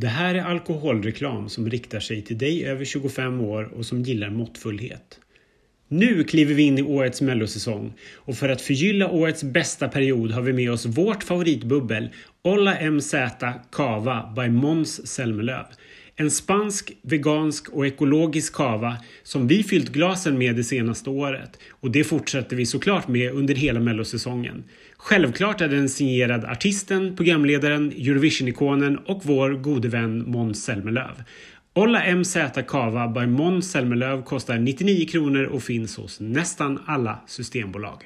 Det här är alkoholreklam som riktar sig till dig över 25 år och som gillar måttfullhet. Nu kliver vi in i årets mellosäsong och för att förgylla årets bästa period har vi med oss vårt favoritbubbel Olla MZ Cava by Måns Zelmerlöw. En spansk, vegansk och ekologisk kava som vi fyllt glasen med det senaste året och det fortsätter vi såklart med under hela mellosäsongen. Självklart är den signerad artisten, programledaren, Eurovision-ikonen och vår gode vän Måns Zelmerlöw. Olla MZ Cava by Måns Zelmerlöw kostar 99 kronor och finns hos nästan alla systembolag.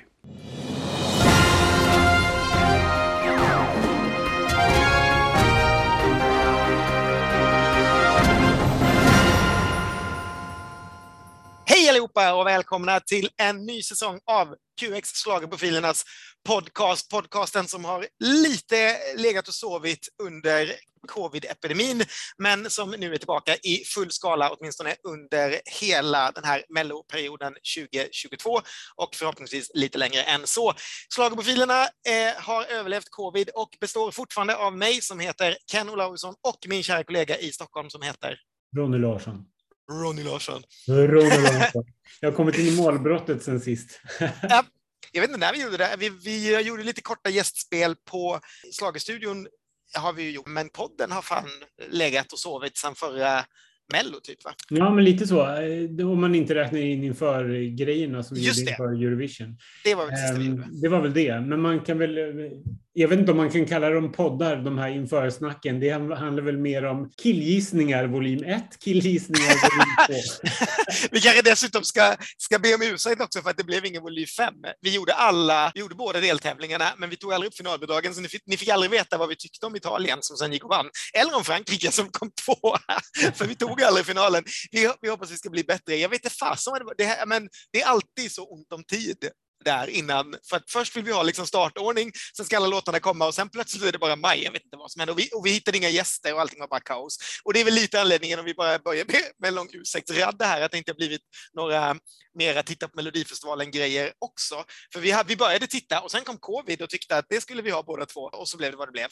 Allihopa och välkomna till en ny säsong av QX Schlagerprofilernas podcast. Podcasten som har lite legat och sovit under covid-epidemin, men som nu är tillbaka i full skala, åtminstone under hela den här melloperioden 2022 och förhoppningsvis lite längre än så. Schlagerprofilerna eh, har överlevt covid och består fortfarande av mig som heter Ken Olausson och min kära kollega i Stockholm som heter Ronny Larsson. Ronny Larsson. Ronny Larsson. Jag har kommit in i målbrottet sen sist. ja, jag vet inte när vi gjorde det. Vi, vi gjorde lite korta gästspel på Slagerstudion har vi gjort, men podden har fan legat och sovit sedan förra Mello, typ va? Ja, men lite så. Eh, om man inte räknar in inför grejerna som vi Just gjorde inför Eurovision. Det var väl det sista vi Ehm, gjorde. Det var väl det. Men man kan väl... Jag vet inte om man kan kalla dem poddar, de här införsnacken. Det handlar väl mer om killgissningar volym 1, killgissningar volym 2. Vi kanske dessutom ska, ska be om ursäkt också för att det blev ingen volym 5. Vi gjorde alla, vi gjorde båda deltävlingarna, men vi tog aldrig upp finalbidragen, så ni fick, ni fick aldrig veta vad vi tyckte om Italien som sen gick och vann, eller om Frankrike som kom tvåa, för vi tog aldrig finalen. Vi, vi hoppas vi ska bli bättre. Jag vet inte fasen vad det var, det, här, men det är alltid så ont om tid där innan. För att först vill vi ha liksom startordning, sen ska alla låtarna komma och sen plötsligt är det bara maj. Jag vet inte vad som händer. Och vi, och vi hittade inga gäster och allting var bara kaos. Och det är väl lite anledningen om vi bara börjar med, med en lång ursäktsradda här, att det inte har blivit några mera titta på Melodifestivalen-grejer också. För vi, hade, vi började titta och sen kom covid och tyckte att det skulle vi ha båda två och så blev det vad det blev.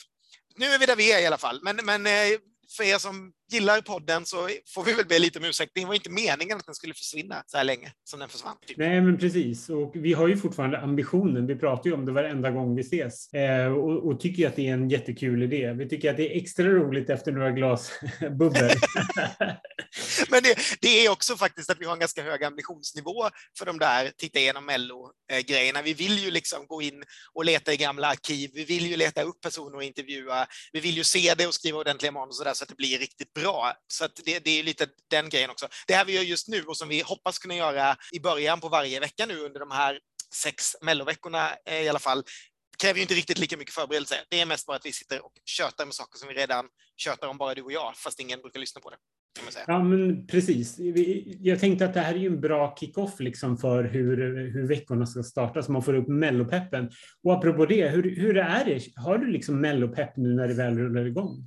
Nu är vi där vi är i alla fall, men, men eh, för er som gillar podden så får vi väl be lite om ursäkt. Det var inte meningen att den skulle försvinna så här länge som den försvann. Typ. Nej, men precis. Och vi har ju fortfarande ambitionen. Vi pratar ju om det varenda gång vi ses eh, och, och tycker att det är en jättekul idé. Vi tycker att det är extra roligt efter några glas bubbel. Men det, det, är också faktiskt att vi har en ganska hög ambitionsnivå för de där titta igenom Mello-grejerna. Vi vill ju liksom gå in och leta i gamla arkiv. Vi vill ju leta upp personer och intervjua. Vi vill ju se det och skriva ordentliga manus och där, så att det blir riktigt bra. Så att det, det är lite den grejen också. Det här vi gör just nu och som vi hoppas kunna göra i början på varje vecka nu under de här sex melloveckorna eh, i alla fall, kräver ju inte riktigt lika mycket förberedelse. Det är mest bara att vi sitter och tjötar med saker som vi redan tjötar om bara du och jag, fast ingen brukar lyssna på det. Ja, men precis. Jag tänkte att det här är ju en bra kick-off liksom för hur, hur veckorna ska starta, så man får upp mellopeppen. Och apropå det, hur, hur är det? Har du liksom mellopepp nu när det väl rullar igång?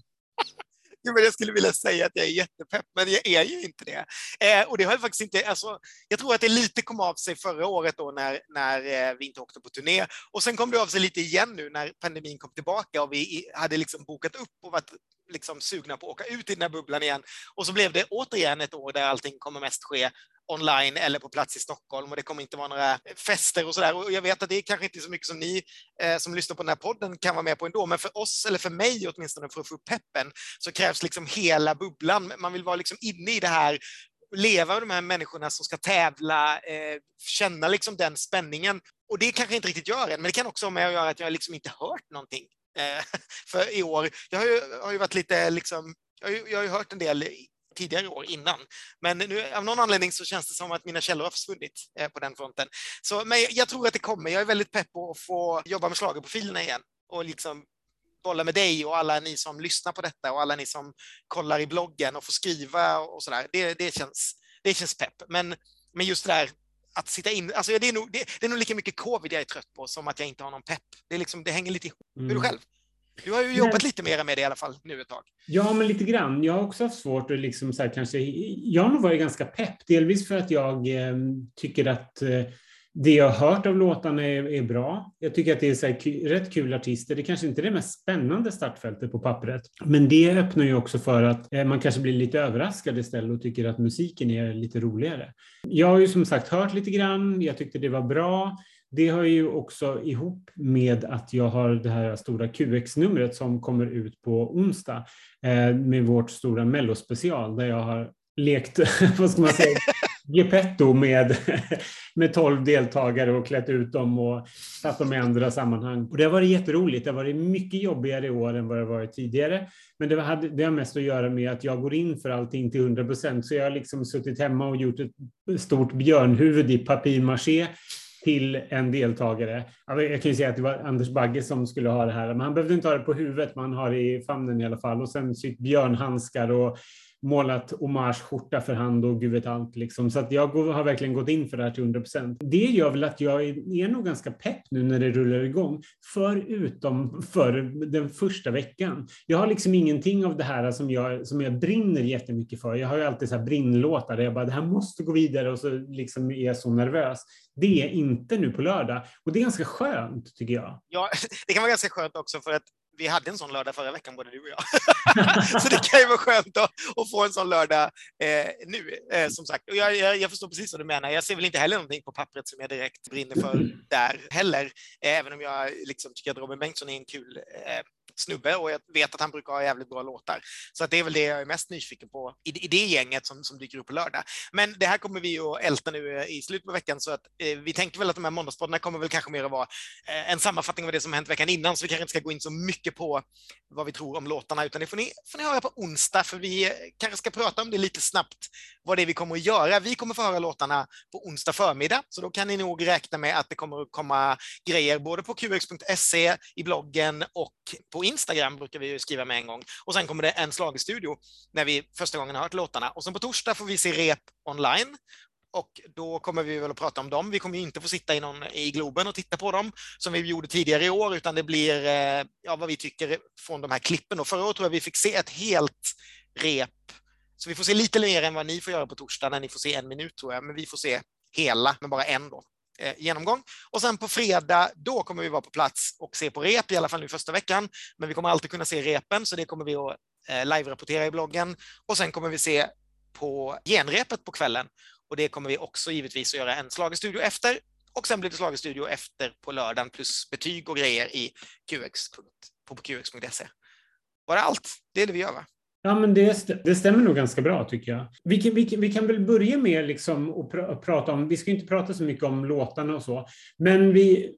Jo, men jag skulle vilja säga att jag är jättepepp, men jag är ju inte det. Eh, och det har jag faktiskt inte, alltså, jag tror att det lite kom av sig förra året då när, när eh, vi inte åkte på turné. Och sen kom det av sig lite igen nu när pandemin kom tillbaka och vi hade liksom bokat upp och varit liksom sugna på att åka ut i den här bubblan igen. Och så blev det återigen ett år där allting kommer mest ske online eller på plats i Stockholm och det kommer inte vara några fester och sådär. Och jag vet att det är kanske inte så mycket som ni eh, som lyssnar på den här podden kan vara med på ändå, men för oss, eller för mig åtminstone, för att få upp peppen, så krävs liksom hela bubblan. Man vill vara liksom inne i det här leva med de här människorna som ska tävla, eh, känna liksom den spänningen. Och det kanske inte riktigt gör än, men det kan också ha med att göra att jag liksom inte hört någonting eh, för i år. Jag har ju, har ju varit lite liksom, jag har ju, jag har ju hört en del tidigare år innan. Men nu, av någon anledning så känns det som att mina källor har försvunnit eh, på den fronten. Så, men jag tror att det kommer. Jag är väldigt pepp på att få jobba med schlagerprofilerna igen och liksom bolla med dig och alla ni som lyssnar på detta och alla ni som kollar i bloggen och får skriva och sådär. Det, det, känns, det känns pepp. Men, men just det där att sitta in, alltså det är, nog, det, det är nog lika mycket covid jag är trött på som att jag inte har någon pepp. Det, är liksom, det hänger lite ihop. Hur är du själv? Du har ju jobbat lite mer med det i alla fall nu ett tag. Ja, men lite grann. Jag har också haft svårt att liksom så här, kanske. Jag har nog varit ganska pepp, delvis för att jag eh, tycker att eh, Det jag har hört av låtarna är, är bra. Jag tycker att det är så här, rätt kul artister. Det kanske inte är det mest spännande startfältet på pappret, men det öppnar ju också för att eh, man kanske blir lite överraskad istället och tycker att musiken är lite roligare. Jag har ju som sagt hört lite grann. Jag tyckte det var bra. Det hör ju också ihop med att jag har det här stora QX-numret som kommer ut på onsdag eh, med vårt stora mellospecial där jag har lekt, vad ska man säga, Gepetto med, med 12 deltagare och klätt ut dem och satt dem i andra sammanhang. Och det har varit jätteroligt. Det har varit mycket jobbigare i år än vad det varit tidigare. Men det, hade, det har mest att göra med att jag går in för allting till 100 procent. Så jag har liksom suttit hemma och gjort ett stort björnhuvud i papier-maché till en deltagare. Jag kan ju säga att det var Anders Bagge som skulle ha det här, men han behövde inte ha det på huvudet, man har det i famnen i alla fall. Och sen sytt björnhandskar och målat hommageskjorta för hand och gud vet allt. Liksom. Så att jag har verkligen gått in för det här till 100 procent. Det gör väl att jag är, nog ganska pepp nu när det rullar igång, förutom för den första veckan. Jag har liksom ingenting av det här som jag, som jag brinner jättemycket för. Jag har ju alltid så här brinnlåtar där jag bara, det här måste gå vidare och så liksom är jag så nervös. Det är inte nu på lördag och det är ganska skönt tycker jag. Ja, det kan vara ganska skönt också för att vi hade en sån lördag förra veckan, både du och jag. så det kan ju vara skönt att, att få en sån lördag eh, nu, eh, som sagt. Och jag, jag, jag, förstår precis vad du menar. Jag ser väl inte heller någonting på pappret som jag direkt brinner för där heller, eh, även om jag liksom tycker att Robin Bengtsson är en kul eh, snubbe och jag vet att han brukar ha jävligt bra låtar. Så att det är väl det jag är mest nyfiken på i, i det gänget som, som dyker upp på lördag. Men det här kommer vi att älta nu eh, i slutet på veckan så att eh, vi tänker väl att de här måndagspoddarna kommer väl kanske mer att vara eh, en sammanfattning av det som hänt veckan innan så vi kanske inte ska gå in så mycket på vad vi tror om låtarna utan det får ni, får ni höra på onsdag för vi eh, kanske ska prata om det lite snabbt vad det är vi kommer att göra. Vi kommer få höra låtarna på onsdag förmiddag så då kan ni nog räkna med att det kommer att komma grejer både på qx.se, i bloggen och på Instagram brukar vi skriva med en gång. Och sen kommer det en slagstudio när vi första gången har hört låtarna. Och sen på torsdag får vi se rep online och då kommer vi väl att prata om dem. Vi kommer inte få sitta i, någon, i Globen och titta på dem som vi gjorde tidigare i år, utan det blir eh, ja, vad vi tycker från de här klippen. Och förra året tror jag vi fick se ett helt rep. Så vi får se lite mer än vad ni får göra på torsdag när ni får se en minut tror jag, men vi får se hela, men bara en då Eh, genomgång. Och sen på fredag, då kommer vi vara på plats och se på rep, i alla fall nu första veckan. Men vi kommer alltid kunna se repen, så det kommer vi att eh, live-rapportera i bloggen. Och sen kommer vi se på genrepet på kvällen. Och det kommer vi också givetvis att göra en slagestudio efter. Och sen blir det slagestudio efter på lördagen plus betyg och grejer i QX, på qx.se. Var det allt? Det är det vi gör va? Ja, men det, det stämmer nog ganska bra tycker jag. Vi kan, vi, vi kan väl börja med liksom att pr prata om, vi ska inte prata så mycket om låtarna och så, men vi,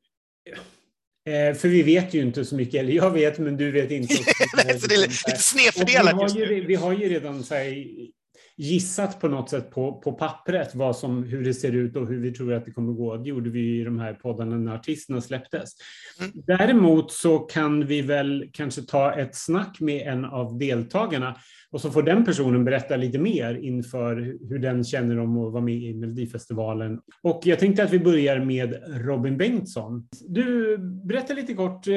eh, för vi vet ju inte så mycket, eller jag vet men du vet inte. Så det är lite snedfördelat just nu. Vi har ju redan så här, gissat på något sätt på, på pappret vad som, hur det ser ut och hur vi tror att det kommer gå. Det gjorde vi i de här poddarna när artisterna släpptes. Mm. Däremot så kan vi väl kanske ta ett snack med en av deltagarna och så får den personen berätta lite mer inför hur den känner om att vara med i Melodifestivalen. Och jag tänkte att vi börjar med Robin Bengtsson. Du, berätta lite kort eh,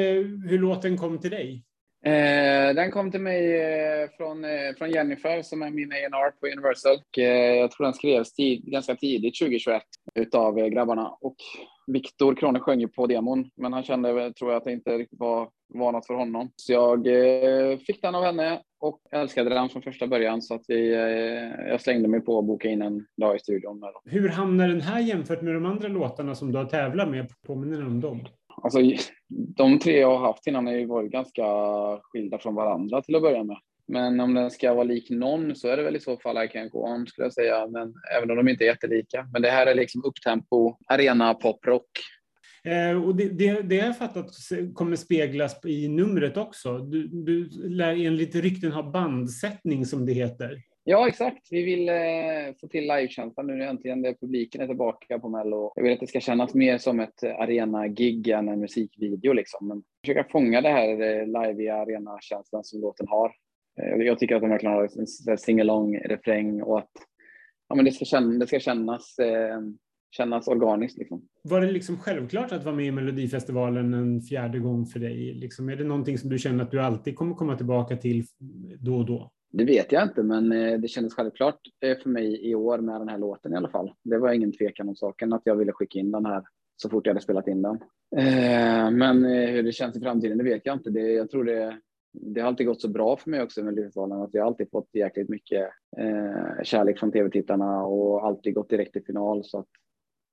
hur låten kom till dig. Eh, den kom till mig eh, från, eh, från Jennifer som är min A&R på Universal. Och, eh, jag tror den skrevs tid, ganska tidigt 2021 utav eh, grabbarna. Och Viktor Krone sjöng ju på demon, men han kände, eh, tror jag, att det inte riktigt var, var något för honom. Så jag eh, fick den av henne och älskade den från första början så att vi, eh, jag slängde mig på att boka in en dag i studion. Med dem. Hur hamnar den här jämfört med de andra låtarna som du har tävlat med? Påminner den om dem? Alltså, de tre jag har haft innan har ju varit ganska skilda från varandra till att börja med. Men om den ska vara lik någon så är det väl i så fall I can go on skulle jag säga. Men även om de inte är jättelika. Men det här är liksom upptempo, arena, poprock. Eh, och det, det, det jag fattat kommer speglas i numret också. Du, du lär enligt rykten ha bandsättning som det heter. Ja, exakt. Vi vill eh, få till livekänslan nu äntligen när publiken är tillbaka på Mello. Jag vill att det ska kännas mer som ett eh, arena-gig än en musikvideo liksom. Men försöka fånga det här eh, live arena-känslan som låten har. Eh, jag tycker att de verkligen har en singalong refräng och att ja, men det, ska kännas, det ska kännas, eh, kännas organiskt. Liksom. Var det liksom självklart att vara med i Melodifestivalen en fjärde gång för dig? Liksom, är det någonting som du känner att du alltid kommer komma tillbaka till då och då? Det vet jag inte, men eh, det kändes självklart eh, för mig i år med den här låten i alla fall. Det var ingen tvekan om saken att jag ville skicka in den här så fort jag hade spelat in den. Eh, men hur det känns i framtiden, det vet jag inte. Det, jag tror det, det har alltid gått så bra för mig också med Melodifestivalen att jag alltid fått jäkligt mycket eh, kärlek från tv-tittarna och alltid gått direkt till final. Så att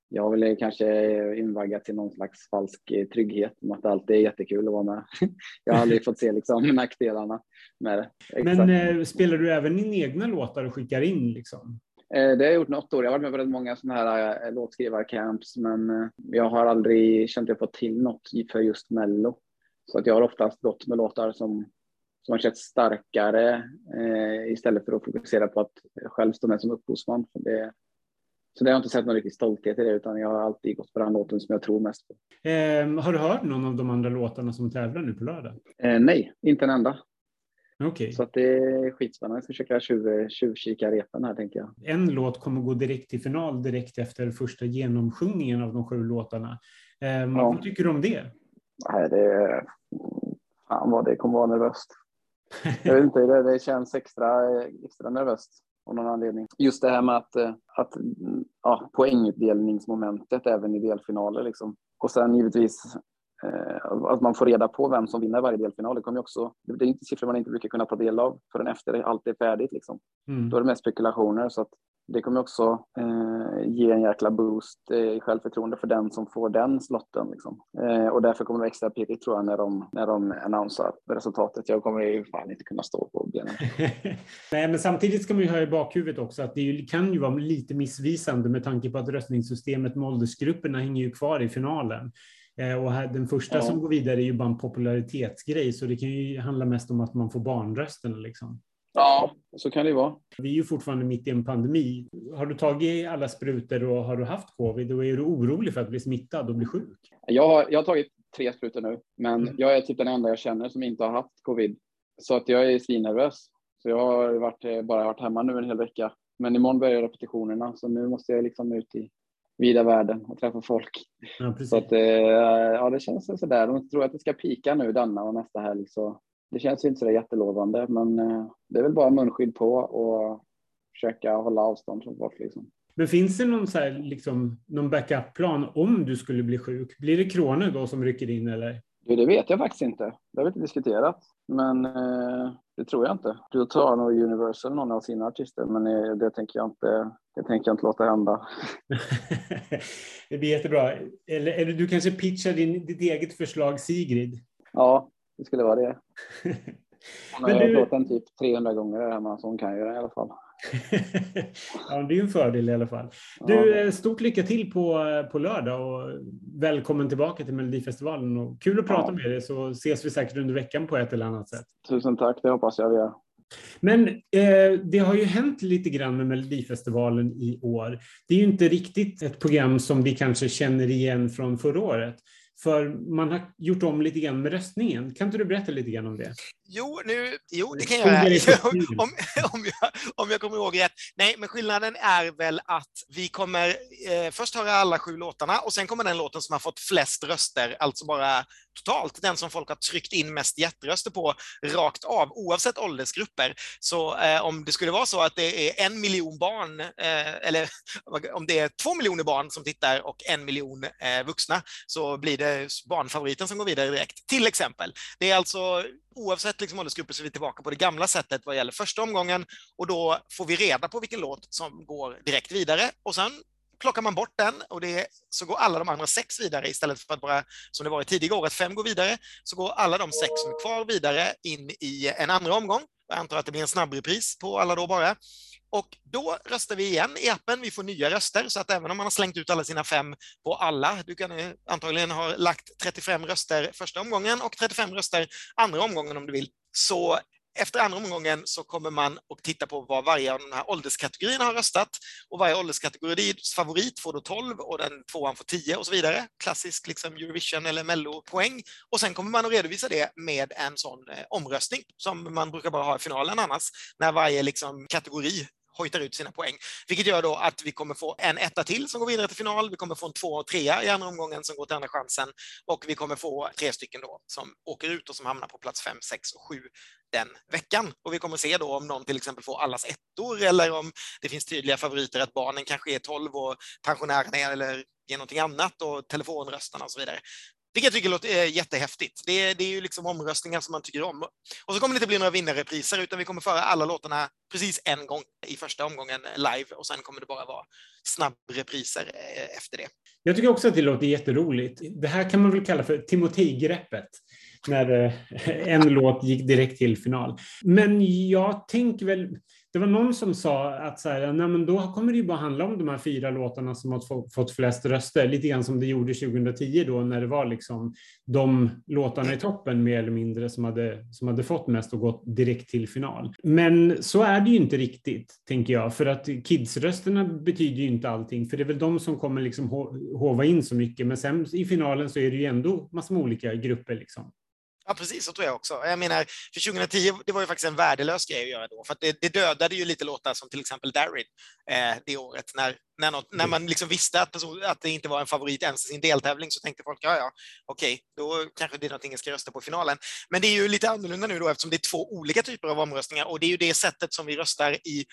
jag väl kanske invaggat till någon slags falsk trygghet om att det alltid är jättekul att vara med. Jag har aldrig fått se liksom nackdelarna med det. Exakt. Men eh, spelar du även in egna låtar och skickar in liksom? Eh, det har jag gjort något år. Jag har varit med på väldigt många sådana här eh, låtskrivarcamps, men eh, jag har aldrig känt att jag fått till något för just Mello. Så att jag har oftast gått med låtar som, som har känts starkare eh, istället för att fokusera på att själv stå med som upphovsman. Det, så det har jag inte sett någon riktig stolthet i det, utan jag har alltid gått på den låten som jag tror mest på. Eh, har du hört någon av de andra låtarna som tävlar nu på lördag? Eh, nej, inte en enda. Okay. Så att det är skitspännande. Jag ska försöka tjuv, tjuvkika repen här, tänker jag. En låt kommer gå direkt till final direkt efter första genomsjungningen av de sju låtarna. Eh, ja. Vad tycker du om det? Nej, det... Fan vad det kommer vara nervöst. Jag vet inte, det, det känns extra, extra nervöst av någon anledning. Just det här med att, eh, att ja, poängutdelningsmomentet även i delfinaler liksom. Och sen givetvis eh, att man får reda på vem som vinner varje delfinal. Det, kommer också, det är inte siffror man inte brukar kunna ta del av förrän efter allt är färdigt. Liksom. Mm. Då är det mest spekulationer. Så att det kommer också eh, ge en jäkla boost eh, i självförtroende för den som får den slotten. Liksom. Eh, och därför kommer det extra pirrigt tror jag när de, när de annonsar resultatet. Jag kommer ju fan inte kunna stå på benen. Nej, men samtidigt ska man ju ha i bakhuvudet också att det kan ju vara lite missvisande med tanke på att röstningssystemet med åldersgrupperna hänger ju kvar i finalen. Eh, och här, den första ja. som går vidare är ju bara en popularitetsgrej, så det kan ju handla mest om att man får barnrösten. Liksom. Ja, så kan det vara. Vi är ju fortfarande mitt i en pandemi. Har du tagit alla sprutor och har du haft covid och är du orolig för att bli smittad och bli sjuk? Jag har, jag har tagit tre sprutor nu, men mm. jag är typ den enda jag känner som inte har haft covid. Så att jag är svinnervös. Så jag har varit, bara varit hemma nu en hel vecka. Men imorgon börjar repetitionerna, så nu måste jag liksom ut i vida världen och träffa folk. Ja, så att, eh, ja, det känns sådär. De tror att det ska pika nu denna och nästa helg, så det känns inte så jättelovande, men eh, det är väl bara munskydd på och försöka hålla avstånd från folk. Liksom. Men finns det någon, så här, liksom, någon backup-plan om du skulle bli sjuk? Blir det Krone då som rycker in eller? Det vet jag faktiskt inte. Det har vi inte diskuterat, men eh, det tror jag inte. Du tar nog Universal någon av sina artister, men eh, det tänker jag inte. Det tänker jag inte låta hända. det blir jättebra. Eller, eller du kanske pitchar din, ditt eget förslag Sigrid? Ja, det skulle vara det. Hon har du... den typ 300 gånger där hemma, så hon kan göra i alla fall. ja, det är en fördel i alla fall. Du, eh, stort lycka till på, eh, på lördag och välkommen tillbaka till Melodifestivalen. Och kul att prata ja. med dig så ses vi säkert under veckan på ett eller annat sätt. Tusen tack, det hoppas jag vi gör. Men eh, det har ju hänt lite grann med Melodifestivalen i år. Det är ju inte riktigt ett program som vi kanske känner igen från förra året. För man har gjort om lite grann med röstningen. Kan inte du berätta lite grann om det? Jo, nu, jo det kan jag göra. om, om, jag, om jag kommer ihåg rätt. Nej, men skillnaden är väl att vi kommer eh, först höra alla sju låtarna och sen kommer den låten som har fått flest röster, alltså bara totalt den som folk har tryckt in mest hjärtröster på rakt av, oavsett åldersgrupper. Så eh, om det skulle vara så att det är en miljon barn, eh, eller om det är två miljoner barn som tittar och en miljon eh, vuxna, så blir det barnfavoriten som går vidare direkt, till exempel. Det är alltså oavsett liksom åldersgrupper så är vi tillbaka på det gamla sättet vad gäller första omgången och då får vi reda på vilken låt som går direkt vidare och sen plockar man bort den och det, så går alla de andra sex vidare istället för att bara, som det var i tidigare år, att fem går vidare, så går alla de sex som är kvar vidare in i en andra omgång. Jag antar att det blir en snabbrepris på alla då bara. Och då röstar vi igen i appen. Vi får nya röster, så att även om man har slängt ut alla sina fem på alla, du kan antagligen ha lagt 35 röster första omgången och 35 röster andra omgången om du vill, så efter andra omgången så kommer man att titta på vad varje av de här ålderskategorierna har röstat och varje ålderskategoris favorit får då 12 och den tvåan får 10 och så vidare. Klassisk liksom Eurovision eller Mello-poäng. Och sen kommer man att redovisa det med en sån eh, omröstning som man brukar bara ha i finalen annars, när varje liksom, kategori hojtar ut sina poäng. Vilket gör då att vi kommer få en etta till som går vidare till final, vi kommer få en två och trea i andra omgången som går till andra chansen och vi kommer få tre stycken då som åker ut och som hamnar på plats fem, sex och sju den veckan. Och vi kommer se då om någon till exempel får allas ettor eller om det finns tydliga favoriter att barnen kanske är 12 och pensionärerna är eller är någonting annat och telefonröstarna och så vidare. Vilket jag tycker låter eh, jättehäftigt. Det är, det är ju liksom omröstningar som man tycker om. Och så kommer det inte bli några vinnarrepriser utan vi kommer föra alla låtarna precis en gång i första omgången live och sen kommer det bara vara snabbrepriser eh, efter det. Jag tycker också att det låter jätteroligt. Det här kan man väl kalla för Timotej-greppet när eh, en låt gick direkt till final. Men jag tänker väl, det var någon som sa att så här, nej, men då kommer det ju bara handla om de här fyra låtarna som har fått flest röster, lite grann som det gjorde 2010 då när det var liksom de låtarna i toppen mer eller mindre som hade, som hade fått mest och gått direkt till final. Men så är det ju inte riktigt, tänker jag, för att kidsrösterna betyder ju inte allting, för det är väl de som kommer liksom hova in så mycket, men sen i finalen så är det ju ändå massor med olika grupper liksom. Ja, precis, så tror jag också. Jag menar, för 2010, det var ju faktiskt en värdelös grej att göra då, för det, det, dödade ju lite låtar som till exempel Darin eh, det året. När, när, något, när man liksom visste att, person, att det inte var en favorit ens i sin deltävling så tänkte folk, ja, ja, okej, då kanske det är någonting jag ska rösta på i finalen. Men det är ju lite annorlunda nu då eftersom det är två olika typer av omröstningar och det är ju det sättet som vi röstar i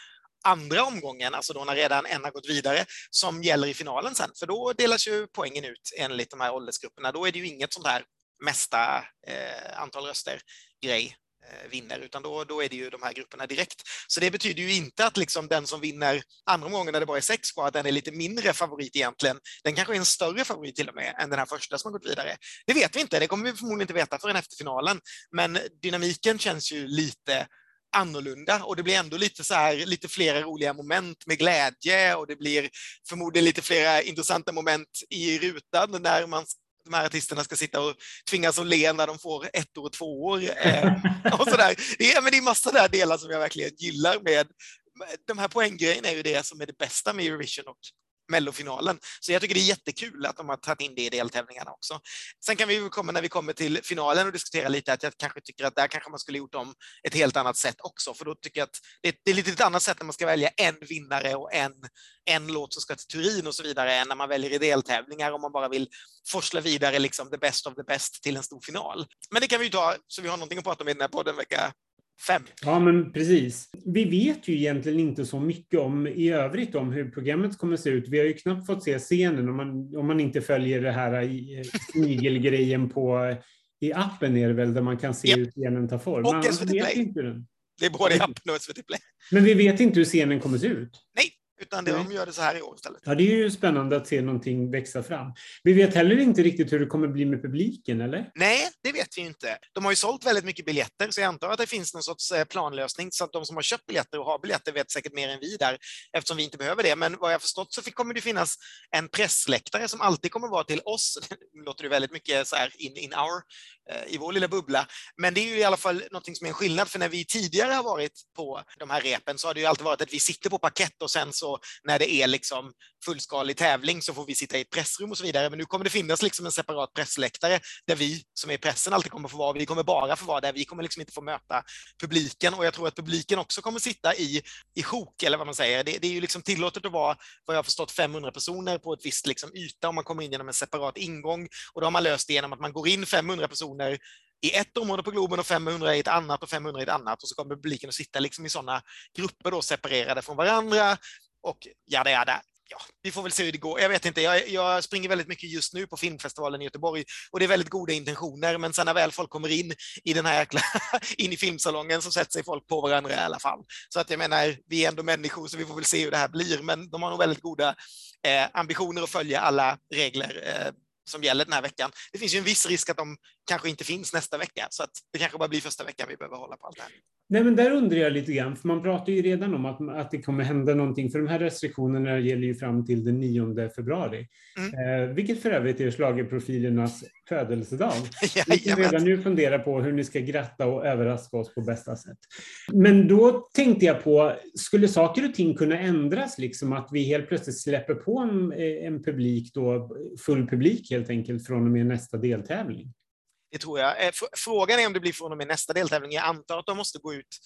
andra omgången, alltså då när redan en har gått vidare, som gäller i finalen sen. För då delas ju poängen ut enligt de här åldersgrupperna. Då är det ju inget sånt här mesta eh, antal röster grej eh, vinner, utan då, då är det ju de här grupperna direkt. Så det betyder ju inte att liksom den som vinner andra gången när det bara är sex kvar, att den är lite mindre favorit egentligen. Den kanske är en större favorit till och med än den här första som har gått vidare. Det vet vi inte, det kommer vi förmodligen inte veta förrän efter finalen, men dynamiken känns ju lite annorlunda och det blir ändå lite så här, lite flera roliga moment med glädje och det blir förmodligen lite flera intressanta moment i rutan när man de här artisterna ska sitta och tvingas att le när de får ett och två år. Eh, och sådär. Det, är, men det är massa där delar som jag verkligen gillar med de här poänggrejerna är ju det som är det bästa med Eurovision och mellofinalen. Så jag tycker det är jättekul att de har tagit in det i deltävlingarna också. Sen kan vi komma när vi kommer till finalen och diskutera lite att jag kanske tycker att där kanske man skulle gjort om ett helt annat sätt också, för då tycker jag att det, det är lite ett annat sätt när man ska välja en vinnare och en, en låt som ska till Turin och så vidare än när man väljer i deltävlingar om man bara vill forsla vidare liksom the best of the best till en stor final. Men det kan vi ju ta så vi har någonting att prata om i den här podden vecka fem. Ja, men precis. Vi vet ju egentligen inte så mycket om i övrigt om hur programmet kommer att se ut. Vi har ju knappt fått se scenen om man, om man inte följer det här snigelgrejen på i appen är det väl där man kan se yep. hur scenen tar form. Och SVT Play. Det är både i appen och SVT Play. Men vi vet inte hur scenen kommer se ut. Nej, utan det, de gör det så här i år istället. Ja, det är ju spännande att se någonting växa fram. Vi vet heller inte riktigt hur det kommer bli med publiken, eller? Nej, det vet vi inte. De har ju sålt väldigt mycket biljetter, så jag antar att det finns någon sorts eh, planlösning, så att de som har köpt biljetter och har biljetter vet säkert mer än vi där, eftersom vi inte behöver det. Men vad jag förstått så kommer det finnas en pressläktare som alltid kommer vara till oss. Nu låter det väldigt mycket så här in, in our Eh, i vår lilla bubbla. Men det är ju i alla fall någonting som är en skillnad, för när vi tidigare har varit på de här repen så har det ju alltid varit att vi sitter på parkett och sen så när det är liksom fullskalig tävling så får vi sitta i ett pressrum och så vidare. Men nu kommer det finnas liksom en separat pressläktare där vi som är i pressen alltid kommer få vara. Vi kommer bara få vara där. Vi kommer liksom inte få möta publiken och jag tror att publiken också kommer sitta i, i sjok eller vad man säger. Det, det är ju liksom tillåtet att vara, vad jag har förstått, 500 personer på ett visst liksom yta om man kommer in genom en separat ingång och då har man löst det genom att man går in 500 personer i ett område på Globen och 500 i ett annat och 500 i ett annat och så kommer publiken att sitta liksom i sådana grupper då separerade från varandra och jada jada ja, vi får väl se hur det går. Jag vet inte, jag, jag, springer väldigt mycket just nu på filmfestivalen i Göteborg och det är väldigt goda intentioner, men sen när väl folk kommer in i den här jäkla, in i filmsalongen så sätter sig folk på varandra i alla fall. Så att jag menar, vi är ändå människor så vi får väl se hur det här blir, men de har nog väldigt goda eh, ambitioner att följa alla regler eh, som gäller den här veckan. Det finns ju en viss risk att de kanske inte finns nästa vecka, så att det kanske bara blir första veckan vi behöver hålla på allt det här. Nej, men där undrar jag lite grann, för man pratar ju redan om att, att det kommer hända någonting, för de här restriktionerna gäller ju fram till den 9 februari, mm. eh, vilket för övrigt är schlagerprofilernas födelsedag. Ni kan redan nu fundera på hur ni ska gratta och överraska oss på bästa sätt. Men då tänkte jag på, skulle saker och ting kunna ändras, liksom att vi helt plötsligt släpper på en, en publik, då, full publik helt enkelt, från och med nästa deltävling? Det tror jag. Eh, frågan är om det blir från och med nästa deltävling. Jag antar att de måste gå ut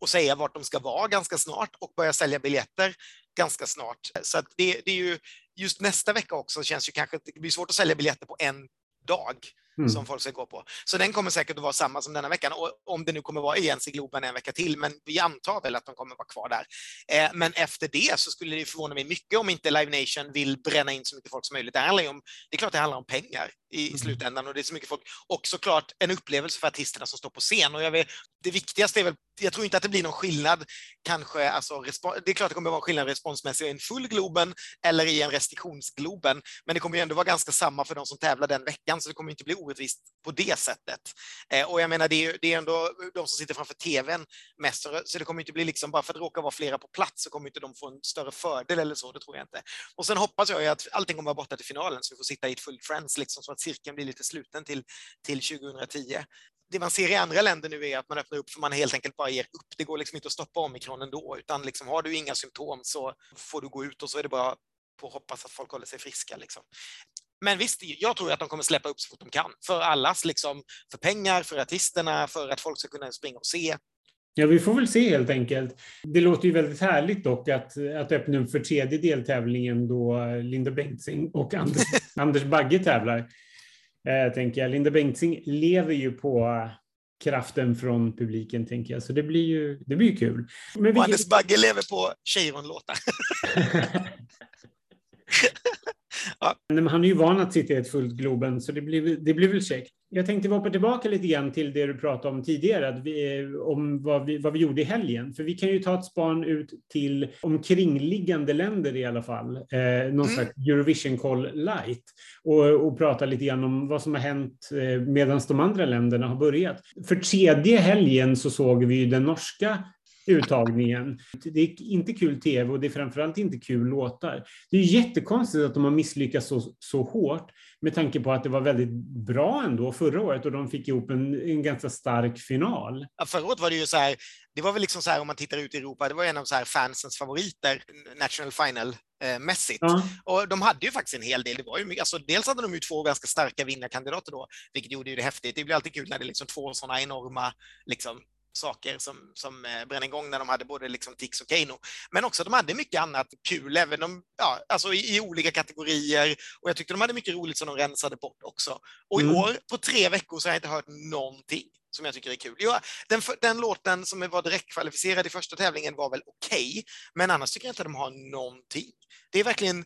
och säga vart de ska vara ganska snart och börja sälja biljetter ganska snart. Så att det, det är ju just nästa vecka också känns ju kanske, det blir svårt att sälja biljetter på en dag mm. som folk ska gå på. Så den kommer säkert att vara samma som denna veckan, och om det nu kommer vara igen i Globen en vecka till, men vi antar väl att de kommer vara kvar där. Eh, men efter det så skulle det förvåna mig mycket om inte Live Nation vill bränna in så mycket folk som möjligt. Det, handlar om, det är klart det handlar om pengar i mm. slutändan och det är så mycket folk. Och såklart en upplevelse för artisterna som står på scen. Och jag vet, det viktigaste är väl, jag tror inte att det blir någon skillnad, kanske, alltså, det är klart det kommer att vara skillnad responsmässigt i en full Globen eller i en restriktionsgloben, men det kommer ju ändå vara ganska samma för de som tävlar den veckan, så det kommer inte bli orättvist på det sättet. Eh, och jag menar, det är, det är ändå de som sitter framför tvn mest, så det kommer inte bli liksom, bara för att det råkar vara flera på plats så kommer inte de få en större fördel eller så, det tror jag inte. Och sen hoppas jag ju att allting kommer att vara borta till finalen, så vi får sitta i ett fullt Friends, liksom, så att cirkeln blir lite sluten till, till 2010 det man ser i andra länder nu är att man öppnar upp för man helt enkelt bara ger upp. Det går liksom inte att stoppa omikron ändå, utan liksom har du inga symptom så får du gå ut och så är det bara på att hoppas att folk håller sig friska. Liksom. Men visst, jag tror att de kommer släppa upp så fort de kan. För allas, liksom, för pengar, för artisterna, för att folk ska kunna springa och se. Ja, vi får väl se helt enkelt. Det låter ju väldigt härligt dock att, att öppna upp för tredje deltävlingen då Linda Bengtzing och Anders, Anders Bagge tävlar. Eh, tänker jag. Linda Bengtzing lever ju på kraften från publiken, tänker jag. Så det blir ju, det blir ju kul. Men vilket... Anders Bagge lever på Cheiron-låtar. Ja. Men han är ju van att sitta i ett fullt Globen, så det blir, det blir väl käckt. Jag tänkte hoppa tillbaka lite grann till det du pratade om tidigare, vi, om vad vi, vad vi gjorde i helgen. För vi kan ju ta ett span ut till omkringliggande länder i alla fall, eh, någon mm. slags Eurovision-koll light, och, och prata lite grann om vad som har hänt eh, medan de andra länderna har börjat. För tredje helgen så såg vi ju den norska uttagningen. Det är inte kul tv och det är framförallt inte kul låtar. Det är jättekonstigt att de har misslyckats så, så hårt med tanke på att det var väldigt bra ändå förra året och de fick ihop en, en ganska stark final. Ja, förra året var det ju så här, det var väl liksom så här om man tittar ut i Europa, det var en av så här fansens favoriter, National Final eh, mässigt. Ja. Och de hade ju faktiskt en hel del. Det var ju mycket, alltså, dels hade de ju två ganska starka vinnarkandidater då, vilket gjorde ju det häftigt. Det blir alltid kul när det är liksom två sådana enorma liksom, saker som, som eh, brände igång när de hade både liksom Tix och Keino. Men också de hade mycket annat kul, även om, ja, alltså i, i, olika kategorier. Och jag tyckte de hade mycket roligt som de rensade bort också. Och i mm. år, på tre veckor, så har jag inte hört någonting som jag tycker är kul. Ja, den, den låten som var direktkvalificerad i första tävlingen var väl okej, okay, men annars tycker jag inte att de har någonting. Det är verkligen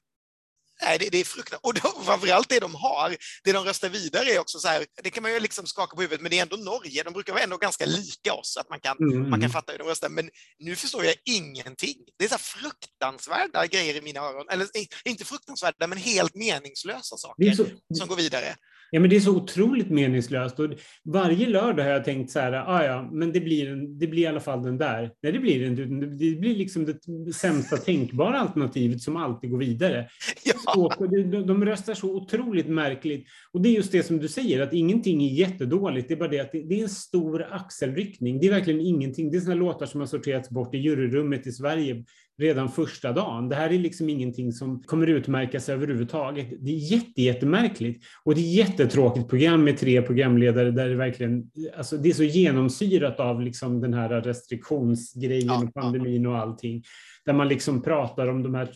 Nej, det, det är fruktansvärt. Och framförallt det de har, det de röstar vidare är också så här, det kan man ju liksom skaka på huvudet, men det är ändå Norge. De brukar vara ändå ganska lika oss, att man kan, mm. man kan fatta hur de röstar. Men nu förstår jag ingenting. Det är så fruktansvärda grejer i mina öron. Eller inte fruktansvärda, men helt meningslösa saker så... som går vidare. Ja, men det är så otroligt meningslöst. Och varje lördag har jag tänkt så här, ah, ja, men det blir, en, det blir i alla fall den där. Nej, det blir inte. Det blir liksom det sämsta tänkbara alternativet som alltid går vidare. Ja. Så, de röstar så otroligt märkligt. Och det är just det som du säger, att ingenting är jättedåligt. Det är bara det att det, det är en stor axelryckning. Det är verkligen ingenting. Det är sådana låtar som har sorterats bort i juryrummet i Sverige redan första dagen. Det här är liksom ingenting som kommer utmärka sig överhuvudtaget. Det är jätte, jättemärkligt och det är jättetråkigt program med tre programledare där det verkligen, alltså det är så genomsyrat av liksom den här restriktionsgrejen ja, och pandemin och allting. Där man liksom pratar om de här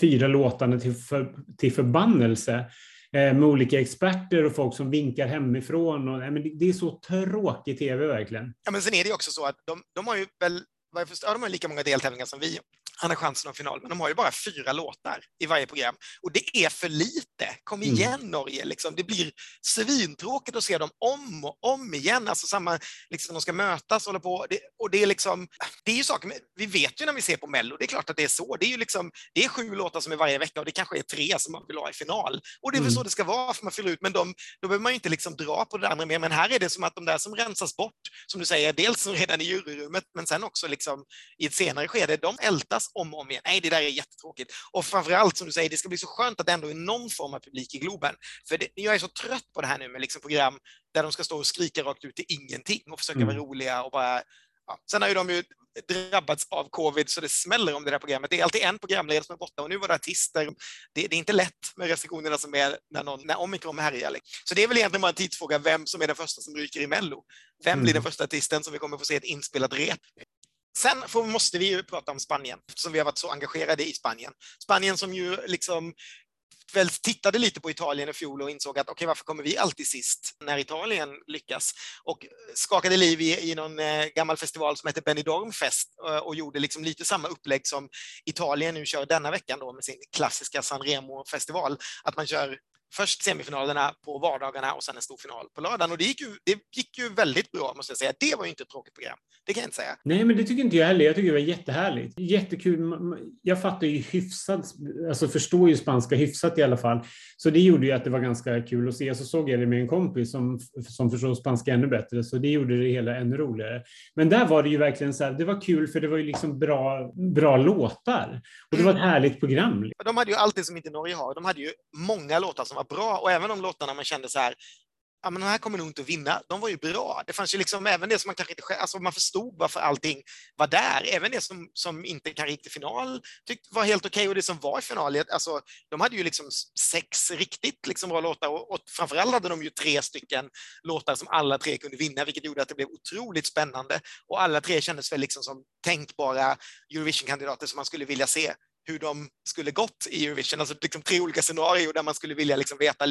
fyra låtarna till, för, till förbannelse eh, med olika experter och folk som vinkar hemifrån. Och, men det är så tråkigt tv verkligen. Ja, men sen är det också så att de, de har ju väl ja, de har lika många deltävlingar som vi han har chansen att final, men de har ju bara fyra låtar i varje program. Och det är för lite. Kom mm. igen mm. Norge, liksom. det blir svintråkigt att se dem om och om igen. Alltså samma, liksom, de ska mötas och hålla på. Det, och det är liksom, det är ju saker, vi vet ju när vi ser på Mello, det är klart att det är så. Det är ju liksom, det är sju låtar som är varje vecka och det kanske är tre som man vill ha i final. Och det är väl mm. så det ska vara, för man fyller ut, men de, då behöver man ju inte liksom dra på det andra mer. Men här är det som att de där som rensas bort, som du säger, dels redan i juryrummet, men sen också liksom i ett senare skede, de ältas om och om igen. Nej, det där är jättetråkigt. Och framförallt, som du säger, det ska bli så skönt att det ändå är någon form av publik i Globen. För det, jag är så trött på det här nu med liksom program där de ska stå och skrika rakt ut till ingenting och försöka mm. vara roliga och bara Ja. Sen har ju de ju drabbats av covid så det smäller om det där programmet. Det är alltid en programledare som är borta och nu var det artister. Det, det är inte lätt med restriktionerna som är när, någon, när omikron härjar. Så det är väl egentligen bara en tidsfråga vem som är den första som ryker i Mello. Vem mm. blir den första artisten som vi kommer få se ett inspelat rep Sen får, måste vi ju prata om Spanien, eftersom vi har varit så engagerade i Spanien. Spanien som ju liksom väl tittade lite på Italien i fjol och insåg att okej, okay, varför kommer vi alltid sist när Italien lyckas? Och skakade liv i, i någon eh, gammal festival som heter Benidorm Fest eh, och gjorde liksom lite samma upplägg som Italien nu kör denna veckan då med sin klassiska San Remo-festival. Att man kör först semifinalerna på vardagarna och sen en stor final på lördagen. Och det gick ju, det gick ju väldigt bra, måste jag säga. Det var ju inte ett tråkigt program. Det kan jag inte säga. Nej, men det tycker inte jag heller. Jag tycker det var jättehärligt. Jättekul. Jag fattar ju hyfsat, alltså förstår ju spanska hyfsat i alla fall. Så det gjorde ju att det var ganska kul att se. Så såg jag det med en kompis som, som förstår spanska ännu bättre, så det gjorde det hela ännu roligare. Men där var det ju verkligen så här, det var kul för det var ju liksom bra, bra låtar. Och det var ett härligt program. De hade ju allt det som inte Norge har. De hade ju många låtar som var var bra och även de låtarna man kände så här, ja men de här kommer nog inte att vinna, de var ju bra. Det fanns ju liksom även det som man kanske inte, alltså man förstod varför allting var där. Även det som, som inte kan gick till final tyckte var helt okej okay. och det som var i final, alltså de hade ju liksom sex riktigt liksom bra låtar och, och framförallt hade de ju tre stycken låtar som alla tre kunde vinna, vilket gjorde att det blev otroligt spännande och alla tre kändes väl liksom som tänkbara Eurovision-kandidater som man skulle vilja se hur de skulle gått i Eurovision, alltså liksom tre olika scenarier där man skulle vilja liksom veta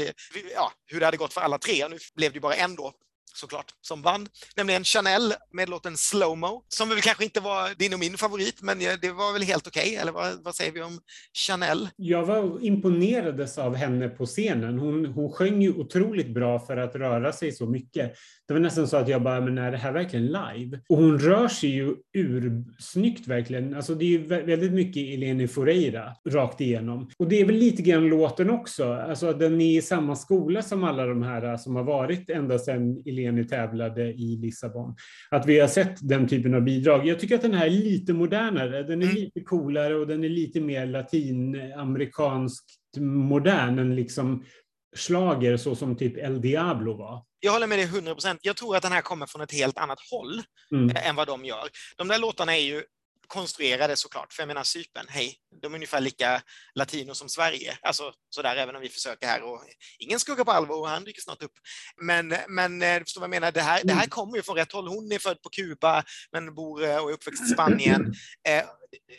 ja, hur det hade gått för alla tre. Nu blev det bara en då såklart, som vann, nämligen Chanel med låten Slowmo, som väl kanske inte var din och min favorit, men eh, det var väl helt okej, okay, eller vad, vad, säger vi om Chanel? Jag var imponerades av henne på scenen. Hon, hon sjöng ju otroligt bra för att röra sig så mycket. Det var nästan så att jag bara, men är det här verkligen live? Och hon rör sig ju ursnyggt verkligen. Alltså det är ju väldigt mycket Eleni Foreira rakt igenom. Och det är väl lite grann låten också. Alltså den är i samma skola som alla de här eh, som har varit ända sedan Eleni tävlade i Lissabon. Att vi har sett den typen av bidrag. Jag tycker att den här är lite modernare. Den är mm. lite coolare och den är lite mer latinamerikanskt modern än liksom slager så som typ El Diablo var. Jag håller med dig 100 procent. Jag tror att den här kommer från ett helt annat håll mm. Eh, än vad de gör. De där låtarna är ju konstruerade såklart, för jag menar Cypern, hej, de är ungefär lika latino som Sverige, alltså sådär även om vi försöker här och ingen skugga på Alvo, han dyker snart upp. Men, men eh, du förstår vad jag menar, det här, det här mm. kommer ju från rätt håll. Hon är född på Kuba men bor eh, och är uppväxt i Spanien. Eh,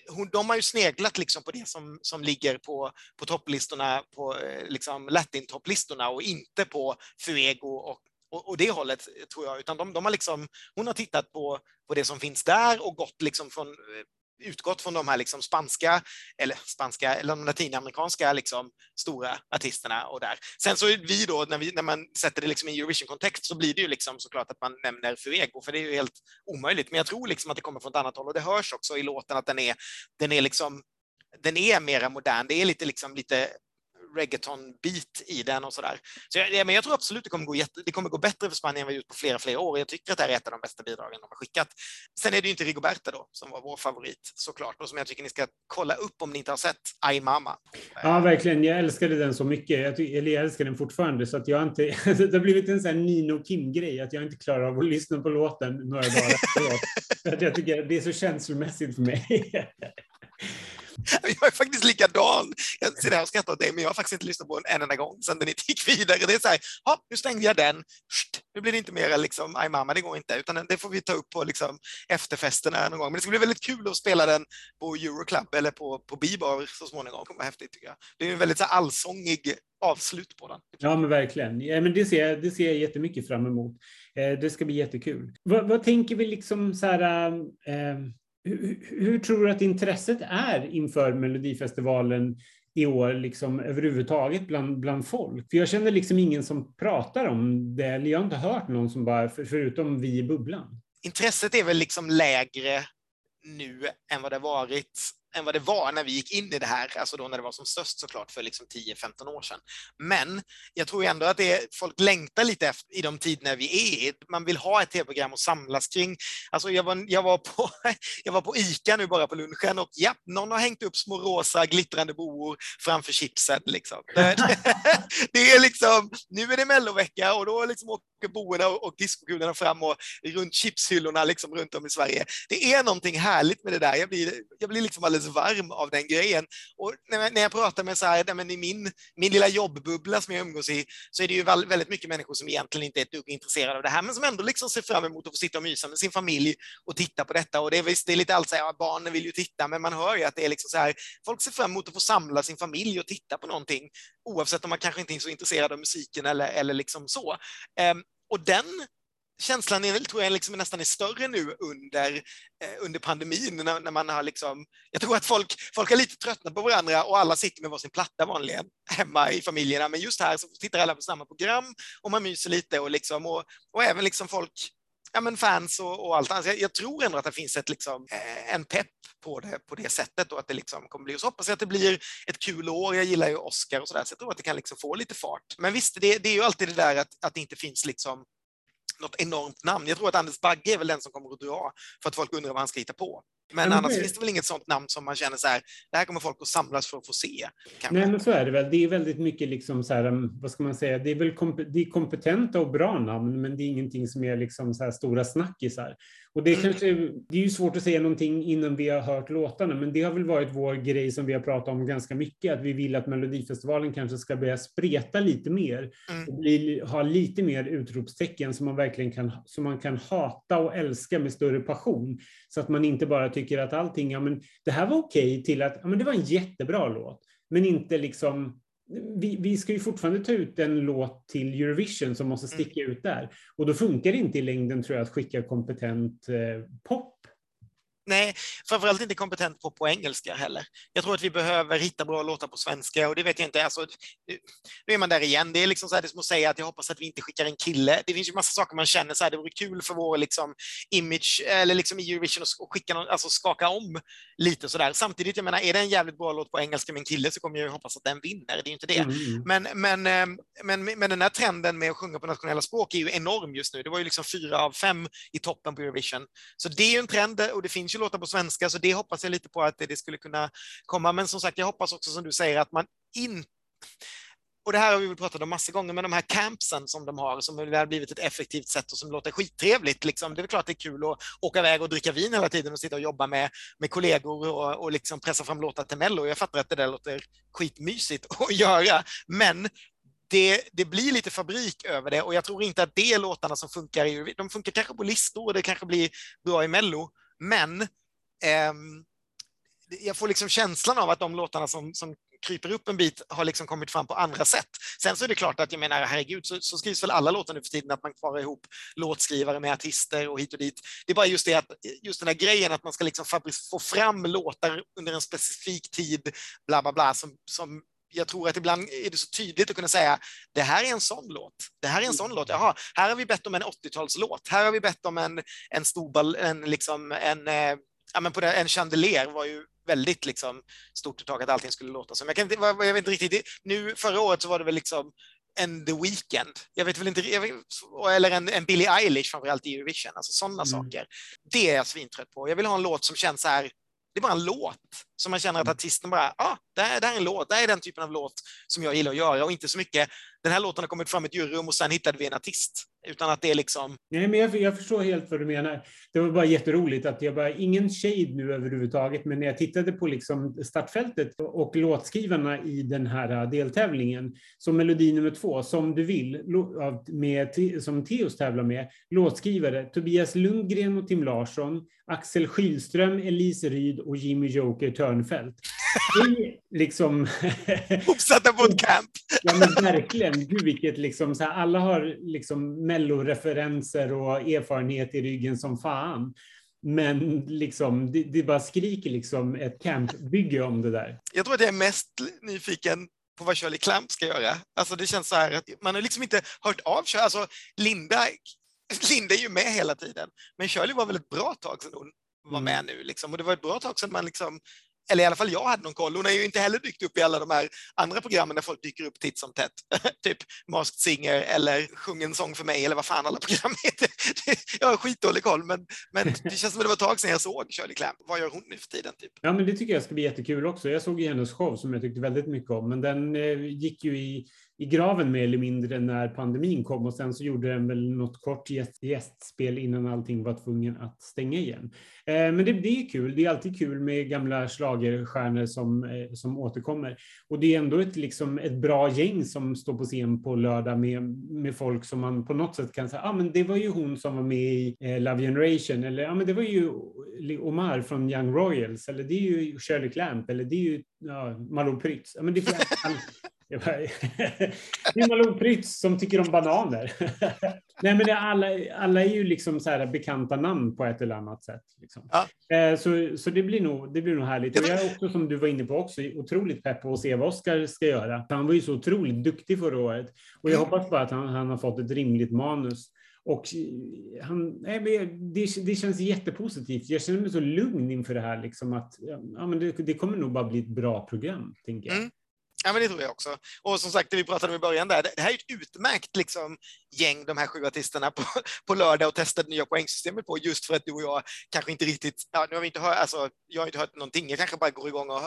hon, de har ju sneglat liksom på det som, som ligger på, på topplistorna, på liksom latin-topplistorna och inte på Fuego och och, och det hållet eh, tror jag, utan de, de, har liksom, hon har tittat på, på det som finns där och gått liksom från eh, utgått från de här liksom spanska, eller spanska, eller de latinamerikanska liksom stora artisterna och där. Sen så är vi då, när, vi, när man sätter det liksom i Eurovision-kontext så blir det ju liksom såklart att man nämner Fuego, för det är ju helt omöjligt. Men jag tror liksom att det kommer från ett annat håll och det hörs också i låten att den är, den är liksom den är mera modern. Det är lite, liksom, lite reggaeton-beat i den och sådär. Så jag, men jag tror absolut det kommer, gå jätte, det kommer gå bättre för Spanien än vad gjort på flera, flera år. Jag tycker att det här är ett av de bästa bidragen de har skickat. Sen är det ju inte Rigoberta då, som var vår favorit såklart, och som jag tycker ni ska kolla upp om ni inte har sett Ay Mama. Ja, verkligen. Jag älskade den så mycket. Jag, tycker, eller jag älskar den fortfarande, så att jag inte... det har blivit en sån här Nino Kim-grej, att jag inte klarar av att lyssna på låten några dagar efteråt. jag tycker det är så känslomässigt för mig. Jag är faktiskt likadan. Jag sitter här och skrattar åt dig, men jag har faktiskt inte lyssnat på den en enda gång sedan den inte gick vidare. Det är så här, ja, nu stängde jag den. Nu blir det inte mer liksom, aj mamma, det går inte, utan det får vi ta upp på liksom, efterfesterna någon gång. Men det ska bli väldigt kul att spela den på Euroclub eller på, på Bibar så småningom. Det kommer vara häftigt tycker jag. Det är en väldigt så här, allsångig avslut på den. Ja, men verkligen. Ja, men det, ser jag, det ser jag jättemycket fram emot. Eh, det ska bli jättekul. Vad, vad tänker vi liksom så här, eh, hur, hur, tror du att intresset är inför Melodifestivalen i år liksom överhuvudtaget bland, bland folk? För jag känner liksom ingen som pratar om det, eller jag har inte hört någon som bara, förutom vi i bubblan. Intresset är väl liksom lägre nu än vad det varit än vad det var när vi gick in i det här, alltså då när det var som störst såklart för liksom 10-15 år sedan. Men jag tror ändå att det folk längtar lite efter, i de tiderna vi är Man vill ha ett tv-program att samlas kring. Alltså jag var, jag, var på, jag var på ICA nu bara på lunchen och ja, någon har hängt upp små rosa glittrande boor framför chipsen. Liksom. Det, det, är liksom, nu är det mellovecka och då liksom sockerboorna och diskokulorna fram och runt chipshyllorna liksom runt om i Sverige. Det är någonting härligt med det där. Jag blir, jag blir liksom alldeles varm av den grejen. Och när, när jag pratar med så här, men i min, min lilla jobbbubbla som jag umgås i, så är det ju väldigt mycket människor som egentligen inte är ett dugg intresserade av det här, men som ändå liksom ser fram emot att få sitta och mysa med sin familj och titta på detta. Och det är, visst, det är lite allt så här, barnen vill ju titta, men man hör ju att det är liksom så här, folk ser fram emot att få samla sin familj och titta på någonting, oavsett om man kanske inte är så intresserad av musiken eller, eller liksom så. Um, och den känslan är, tror jag liksom nästan är större nu under, eh, under pandemin när, när, man har liksom, jag tror att folk, folk har lite tröttnat på varandra och alla sitter med varsin platta vanligen hemma i familjerna. Men just här så tittar alla på samma program och man myser lite och liksom, och, och även liksom folk, ja men fans och, och allt annat. Jag, jag, tror ändå att det finns ett liksom, eh, en pepp på det, på det sättet och att det liksom kommer bli, och så hoppas jag att det blir ett kul år. Jag gillar ju Oscar och sådär, så jag tror att det kan liksom få lite fart. Men visst, det, det är ju alltid det där att, att det inte finns liksom något enormt namn. Jag tror att Anders Bagge är väl den som kommer att dra för att folk undrar vad han ska hitta på. Men, men annars det... finns det väl inget sånt namn som man känner så här, det här kommer folk att samlas för att få se. Kanske. Nej, men så är det väl. Det är väldigt mycket liksom så här, um, vad ska man säga, det är väl komp det är kompetenta och bra namn, men det är ingenting som är liksom så här stora snackisar. Och det är, kanske, det är ju svårt att säga någonting innan vi har hört låtarna, men det har väl varit vår grej som vi har pratat om ganska mycket, att vi vill att Melodifestivalen kanske ska börja spreta lite mer mm. och bli, ha lite mer utropstecken som man verkligen kan, som man kan hata och älska med större passion. Så att man inte bara tycker att allting, ja men det här var okej, okay, till att ja, men det var en jättebra låt, men inte liksom vi, vi, ska ju fortfarande ta ut en låt till Eurovision som måste sticka mm. ut där. Och då funkar det inte i längden tror jag att skicka kompetent eh, pop Nej, framförallt inte kompetent på, på engelska heller. Jag tror att vi behöver hitta bra låtar på svenska och det vet jag inte. Alltså, nu är man där igen. Det är liksom så här, det som att säga att jag hoppas att vi inte skickar en kille. Det finns ju massa saker man känner så här, det vore kul för vår liksom, image eller liksom i Eurovision att skicka någon, alltså skaka om lite så där. Samtidigt, jag menar, är det en jävligt bra låt på engelska med en kille så kommer jag ju hoppas att den vinner. Det är ju inte det. Mm. mm. Men, men, eh, men, men den här trenden med att sjunga på nationella språk är ju enorm just nu. Det var ju liksom fyra av fem i toppen på Eurovision. Så det är ju en trend och det finns ju låtar på svenska, så det hoppas jag lite på att det skulle kunna komma. Men som sagt, jag hoppas också som du säger att man inte och det här har vi väl pratat om massor gånger, men de här campsen som de har, som har blivit ett effektivt sätt och som låter skittrevligt. Liksom. Det är väl klart det är kul att åka iväg och dricka vin hela tiden och sitta och jobba med, med kollegor och, och liksom pressa fram låtar till Mello. Jag fattar att det där låter skitmysigt att göra, men det, det, blir lite fabrik över det och jag tror inte att det är låtarna som funkar. I, de funkar kanske på listor och det kanske blir bra i Mello, men eh, jag får liksom känslan av att de låtarna som, som kryper upp en bit har liksom kommit fram på andra sätt. Sen så är det klart att jag menar, herregud, så, så skrivs väl alla låtar nu för tiden, att man parar ihop låtskrivare med artister och hit och dit. Det är bara just det att just den här grejen att man ska liksom få fram låtar under en specifik tid, bla bla bla, som, som jag tror att ibland är det så tydligt att kunna säga det här är en sån låt. Det här är en sån låt. Jaha, här har vi bett om en 80-talslåt. Här har vi bett om en, en stor, en, liksom, en, eh, ja, men på det, en chandelier var ju väldigt liksom, stort ett tag att allting skulle låta som. Jag, kan inte, jag vet inte riktigt, nu förra året så var det väl liksom en The Weeknd, jag vet väl inte, vet, eller en, en Billie Eilish framförallt i Eurovision, alltså sådana mm. saker. Det är jag svintrött på. Jag vill ha en låt som känns så här, det är bara en låt som man känner att mm. artisten bara, ah, det, här, det här är en låt, det här är den typen av låt som jag gillar att göra och inte så mycket, den här låten har kommit fram i ett juryrum och sen hittade vi en artist. Utan att det är liksom... Nej, men jag, jag, förstår helt vad du menar. Det var bara jätteroligt att jag bara, ingen shade nu överhuvudtaget, men när jag tittade på liksom startfältet och låtskrivarna i den här deltävlingen, som melodi nummer två, Som du vill, med, som Teos tävlar med, låtskrivare Tobias Lundgren och Tim Larsson, Axel Skylström, Elise Ryd och Jimmy Joker Törnfeldt. liksom... Uppsatta på ett camp! ja, men verkligen. Gud, vilket liksom, så här, alla har liksom melloreferenser och erfarenhet i ryggen som fan. Men liksom, det, det bara skriker liksom ett campbygge om det där. Jag tror att jag är mest nyfiken på vad Shirley Clamp ska göra. Alltså det känns så här att man har liksom inte hört av Shirley. Alltså Linda, Linda är ju med hela tiden, men Shirley var väl ett bra tag sedan hon var mm. med nu liksom. och det var ett bra tag sedan man liksom eller i alla fall jag hade någon koll. Hon har ju inte heller dykt upp i alla de här andra programmen där folk dyker upp titt som tätt. typ Masked Singer eller Sjung en sång för mig eller vad fan alla program heter. jag har skitdålig koll, men, men det känns som att det var ett tag sedan jag såg Shirley Clamp. Vad gör hon nu för tiden? Typ? Ja, men det tycker jag ska bli jättekul också. Jag såg ju hennes show som jag tyckte väldigt mycket om, men den eh, gick ju i i graven mer eller mindre när pandemin kom och sen så gjorde den väl något kort gästspel innan allting var tvungen att stänga igen. Eh, men det, det är kul. Det är alltid kul med gamla slagerstjärnor som, eh, som återkommer. Och det är ändå ett, liksom, ett bra gäng som står på scen på lördag med, med folk som man på något sätt kan säga, ah, men det var ju hon som var med i eh, Love Generation, eller ah, men det var ju Omar från Young Royals, eller det är ju Shirley Clamp, eller det är ju ja, Malou Prytz. Ja, men det, det är Malou Prytz som tycker om bananer. Nej, men det, alla, alla är ju liksom så här bekanta namn på ett eller annat sätt. Liksom. Ja. Eh, så, så det, blir nog, det blir nog härligt. Och jag är också, som du var inne på, också otroligt pepp på att se vad Oscar ska göra. Han var ju så otroligt duktig förra året. Och jag mm. hoppas bara att han, han har fått ett rimligt manus. Och han, nej, det, det känns jättepositivt. Jag känner mig så lugn inför det här. Liksom att, ja, men det, det kommer nog bara bli ett bra program, tänker jag. Mm. Ja, men det tror jag också. Och som sagt, det vi pratade om i början där, det här är ett utmärkt liksom, gäng, de här sju artisterna på, på lördag och testa det nya poängsystemet på, just för att du och jag kanske inte riktigt, ja, nu har vi inte hört, alltså, jag har inte hört någonting, jag kanske bara går igång och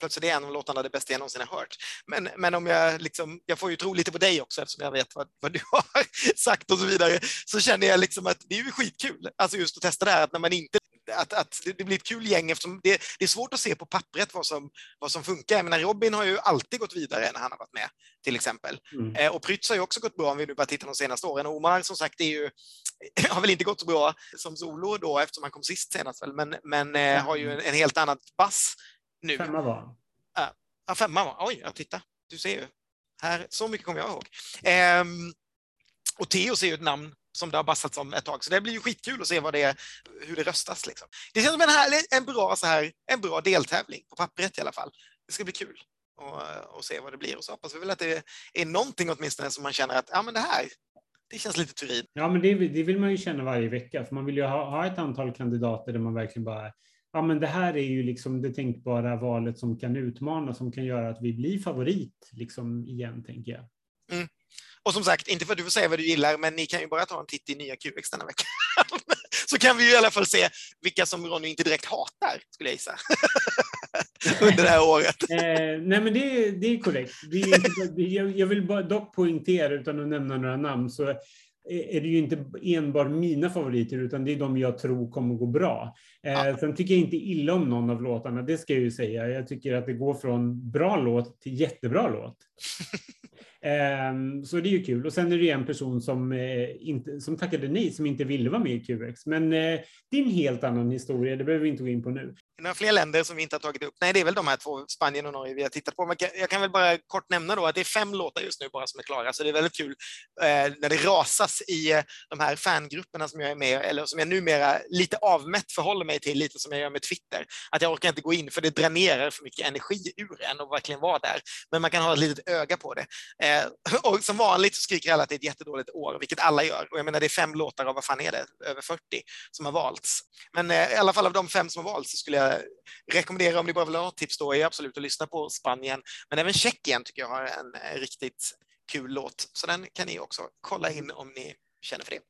plötsligt är en av låtarna det bästa jag någonsin har hört. Men, men om jag liksom, jag får ju tro lite på dig också eftersom jag vet vad, vad du har sagt och så vidare, så känner jag liksom att det är ju skitkul, alltså just att testa det här, att när man inte att, att det blir ett kul gäng eftersom det, det, är svårt att se på pappret vad som, vad som funkar. Jag menar, Robin har ju alltid gått vidare när han har varit med, till exempel. Mm. Eh, och Prytz har ju också gått bra om vi nu bara tittar de senaste åren. Omar, som sagt, är ju, har väl inte gått så bra som solo då eftersom han kom sist senast, väl, men, men eh, har ju en, en, helt annat bass nu. Femma var han. Ja, femma var Oj, ja, titta. Du ser ju. Här, så mycket kommer jag ihåg. Eh, och Teos är ju ett namn som det har bassats om ett tag, så det blir ju skitkul att se vad det är, hur det röstas. Liksom. Det känns som en, här, en, bra, så här, en bra deltävling, på pappret i alla fall. Det ska bli kul att se vad det blir och så hoppas vi väl att det är någonting åtminstone som man känner att ja, men det här, det känns lite turin. Ja, men det, det vill man ju känna varje vecka, för man vill ju ha, ha ett antal kandidater där man verkligen bara ja, men det här är ju liksom det tänkbara valet som kan utmana, som kan göra att vi blir favorit liksom igen, tänker jag. Mm. Och som sagt, inte för att du får säga vad du gillar, men ni kan ju bara ta en titt i nya QX denna vecka. Så kan vi ju i alla fall se vilka som Ronny inte direkt hatar, skulle jag gissa. Under det här året. Eh, nej, men det, det är korrekt. Det är inte, jag, jag vill bara dock poängtera, utan att nämna några namn, så är det ju inte enbart mina favoriter, utan det är de jag tror kommer gå bra. Eh, ja. Sen tycker jag inte illa om någon av låtarna, det ska jag ju säga. Jag tycker att det går från bra låt till jättebra låt. Ehm, så det är ju kul. Och sen är det en person som, eh, inte, som tackade nej, som inte ville vara med i QX. Men eh, det är en helt annan historia, det behöver vi inte gå in på nu. Några fler länder som vi inte har tagit upp? Nej, det är väl de här två, Spanien och Norge, vi har tittat på. Jag kan väl bara kort nämna då att det är fem låtar just nu bara som är klara, så det är väldigt kul eh, när det rasas i eh, de här fangrupperna som jag är med eller som jag numera lite avmätt förhåller mig till, lite som jag gör med Twitter. Att jag orkar inte gå in för det dränerar för mycket energi ur en och verkligen vara där. Men man kan ha ett litet öga på det. Eh, och som vanligt så skriker alla att det är ett jättedåligt år, vilket alla gör. Och jag menar, det är fem låtar av, vad fan är det, över 40 som har valts. Men eh, i alla fall av de fem som har valts så skulle jag Eh, rekommendera, om ni bara vill ha tips då, är absolut att lyssna på Spanien. Men även Tjeckien tycker jag har en eh, riktigt kul låt, så den kan ni också kolla in om ni känner för det.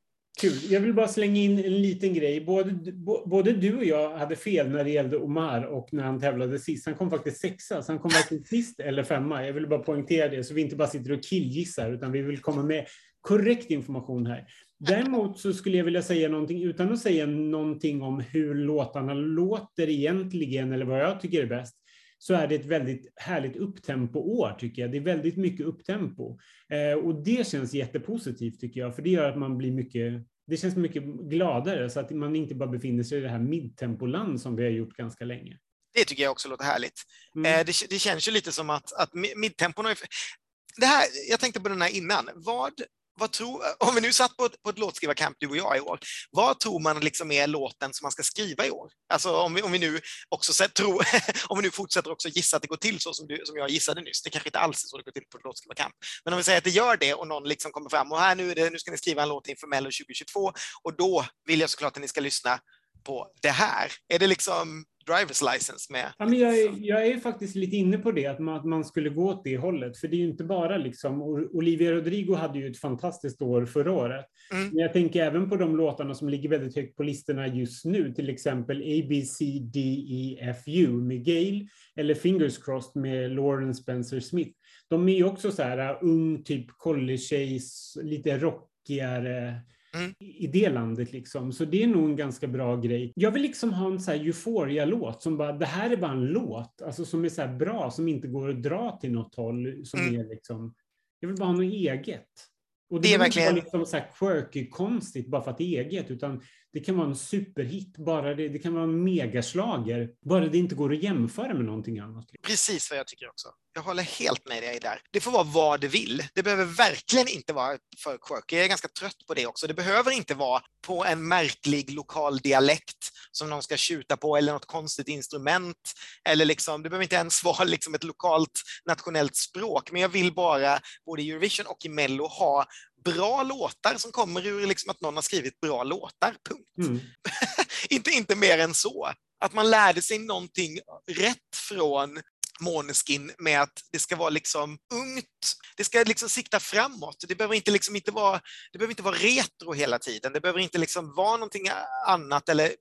Kul. Jag vill bara slänga in en liten grej. Både, både du och jag hade fel när det gällde Omar och när han tävlade sist. Han kom faktiskt sexa, så han kom varken sist eller femma. Jag vill bara poängtera det, så vi inte bara sitter och killgissar, utan vi vill komma med korrekt information här. Däremot så skulle jag vilja säga någonting, utan att säga någonting om hur låtarna låter egentligen, eller vad jag tycker är bäst, så är det ett väldigt härligt upptempo-år, tycker jag. Det är väldigt mycket upptempo. Eh, och det känns jättepositivt, tycker jag, för det gör att man blir mycket det känns mycket gladare så att man inte bara befinner sig i det här midtempoland som vi har gjort ganska länge. Det tycker jag också låter härligt. Mm. Eh, det, det, känns ju lite som att, att midtempon... Det här, jag tänkte på den här innan. Vad vad tror, om vi nu satt på ett, på ett låtskrivarcamp, du och jag, i år, vad tror man liksom är låten som man ska skriva i år? Alltså om vi, om vi nu också sett, tro, om vi nu fortsätter också gissa att det går till så som, du, som jag gissade nyss, det kanske inte alls är så det går till på ett låtskrivarcamp, men om vi säger att det gör det och någon liksom kommer fram och här nu, det, nu ska ni skriva en låt inför Mello 2022 och då vill jag såklart att ni ska lyssna på det här? Är det liksom drivers license med? Ja, men jag, är, jag är faktiskt lite inne på det, att man, att man skulle gå åt det hållet. För det är ju inte bara liksom, Olivia Rodrigo hade ju ett fantastiskt år förra året. Mm. Men jag tänker även på de låtarna som ligger väldigt högt på listorna just nu, till exempel A, B, C, D, E, F, U med Gail, eller Fingers Crossed med Lauren Spencer Smith. De är ju också så här uh, ung, typ college lite rockigare Mm. i det landet. Liksom. Så det är nog en ganska bra grej. Jag vill liksom ha en så här Euphoria-låt som bara, det här är bara en låt, alltså som är så bra, som inte går att dra till något håll. Som mm. är liksom, jag vill bara ha något eget. Och det, det är verkligen... inte liksom så här quirky, konstigt bara för att det är eget, utan det kan vara en superhit, bara det, det kan vara en megaslager, bara det inte går att jämföra med någonting annat. Precis vad jag tycker också. Jag håller helt med dig där. Det får vara vad det vill. Det behöver verkligen inte vara för quirky. Jag är ganska trött på det också. Det behöver inte vara på en märklig lokal dialekt som någon ska tjuta på eller något konstigt instrument. Eller liksom, det behöver inte ens vara liksom ett lokalt nationellt språk, men jag vill bara både i Eurovision och i Mello ha bra låtar som kommer ur liksom att någon har skrivit bra låtar, punkt. Mm. inte, inte mer än så. Att man lärde sig någonting rätt från Måneskin med att det ska vara liksom ungt, det ska liksom sikta framåt. Det behöver inte, liksom inte, vara, det behöver inte vara retro hela tiden. Det behöver inte liksom vara någonting annat eller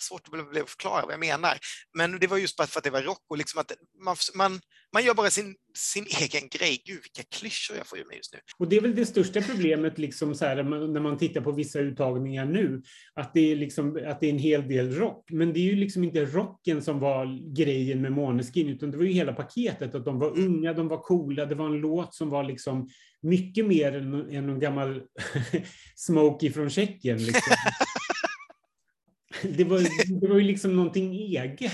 svårt att förklara vad jag menar. Men det var just för att det var rock och liksom att man, man, man gör bara sin, sin egen grej. Gud, vilka klyschor jag får ur mig just nu. Och det är väl det största problemet liksom så här, när man tittar på vissa uttagningar nu, att det, är liksom, att det är en hel del rock. Men det är ju liksom inte rocken som var grejen med Måneskin, utan det var ju hela paketet. Att de var unga, de var coola, det var en låt som var liksom mycket mer än, än någon gammal Smokey från Tjeckien. Liksom. det, var, det var ju liksom någonting eget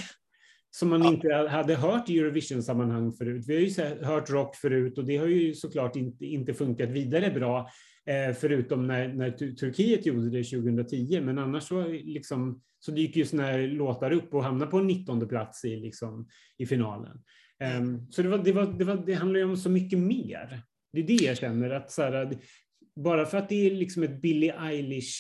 som man ja. inte hade hört i Eurovision-sammanhang förut. Vi har ju hört rock förut och det har ju såklart inte, inte funkat vidare bra, eh, förutom när, när Turkiet gjorde det 2010. Men annars så, liksom, så dyker ju sådana här låtar upp och hamnar på en 19 plats i, liksom, i finalen. Um, så det, var, det, var, det, var, det handlar ju om så mycket mer. Det är det jag känner, att så här, bara för att det är liksom ett Billie Eilish,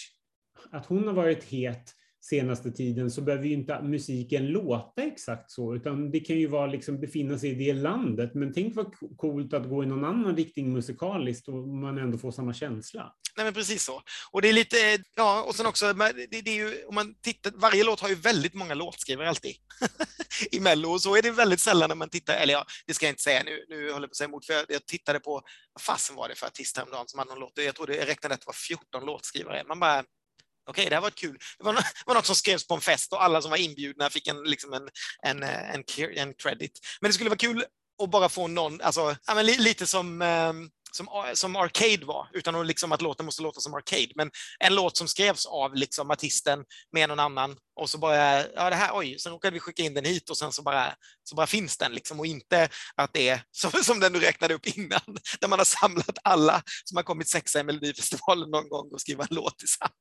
att hon har varit het senaste tiden så behöver ju inte musiken låta exakt så, utan det kan ju vara liksom befinna sig i det landet. Men tänk vad coolt att gå i någon annan riktning musikaliskt och man ändå får samma känsla. Nej, men precis så. Och det är lite, ja, och sen också, det, det är ju, om man tittar, varje låt har ju väldigt många låtskrivare alltid i Mello, och så är det väldigt sällan när man tittar, eller ja, det ska jag inte säga nu, nu håller jag på att säga emot, för jag, jag tittade på, vad fasen var det för artist häromdagen som hade någon låt, jag tror det, jag räknade att det var 14 låtskrivare. Man bara, okej, okay, det här var kul. Det var, var något som skrevs på en fest och alla som var inbjudna fick en, liksom en, en, eh, en, en credit. Men det skulle vara kul att bara få någon, alltså, ja, men lite som um, som, eh, som Arcade var, utan att, liksom att låten måste låta som Arcade. Men en låt som skrevs av liksom artisten med någon annan och så bara, ja det här, oj, sen råkade vi skicka in den hit och sen så bara, så bara finns den liksom och inte att det är som, som den du räknade upp innan, där man har samlat alla som har kommit sexa i Melodifestivalen någon gång och skriva en låt tillsammans.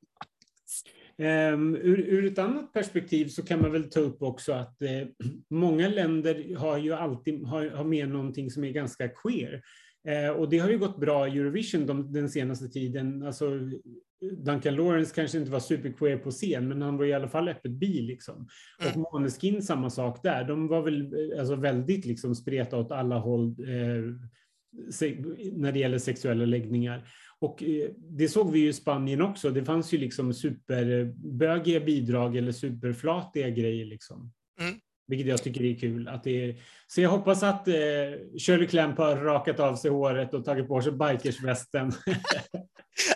Um, ur, ur, ett annat perspektiv så kan man väl ta upp också att eh, många länder har ju alltid har, har med någonting som är ganska queer. Eh, och det har ju gått bra i Eurovision de, den senaste tiden. Alltså, Duncan Lawrence kanske inte var superqueer på scen, men han var i alla fall öppet bi. Liksom. Mm. Och Måneskin samma sak där. De var väl eh, alltså, väldigt liksom, spreta åt alla håll eh, när det gäller sexuella läggningar. Och eh, det såg vi ju i Spanien också. Det fanns ju liksom superbögiga bidrag eller superflatiga grejer. Liksom. Mm. Vilket jag tycker är kul. Att det är... Så jag hoppas att eh, Shirley Clamp har rakat av sig håret och tagit på sig bikersvästen.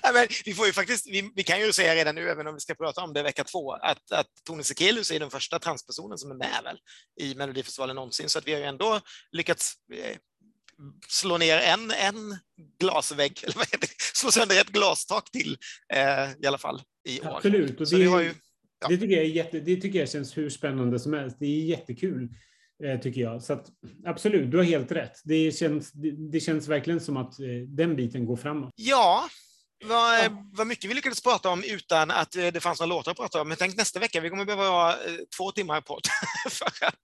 ja, men vi, får ju faktiskt, vi, vi, kan ju säga redan nu, även om vi ska prata om det vecka två, att, att Tone Sekelius är den första transpersonen som är med väl, i Melodifestivalen någonsin. Så att vi har ju ändå lyckats eh, slå ner en, en glasvägg, eller vad heter det? slå sönder ett glastak till eh, i alla fall i år. Absolut. Och det, ju, ja. det, tycker jag jätte, det tycker jag känns hur spännande som helst. Det är jättekul eh, tycker jag. Så att, absolut, du har helt rätt. Det känns, det, det känns verkligen som att eh, den biten går framåt. Ja, vad, vad mycket vi lyckades prata om utan att eh, det fanns några låtar att prata om. Men tänk nästa vecka, vi kommer behöva ha två timmar på för att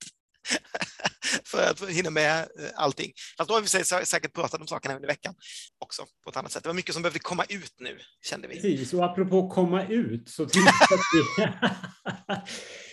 för att hinna med eh, allting. Fast då har vi säkert pratat om sakerna under veckan också på ett annat sätt. Det var mycket som behövde komma ut nu, kände vi. Precis, och apropå komma ut så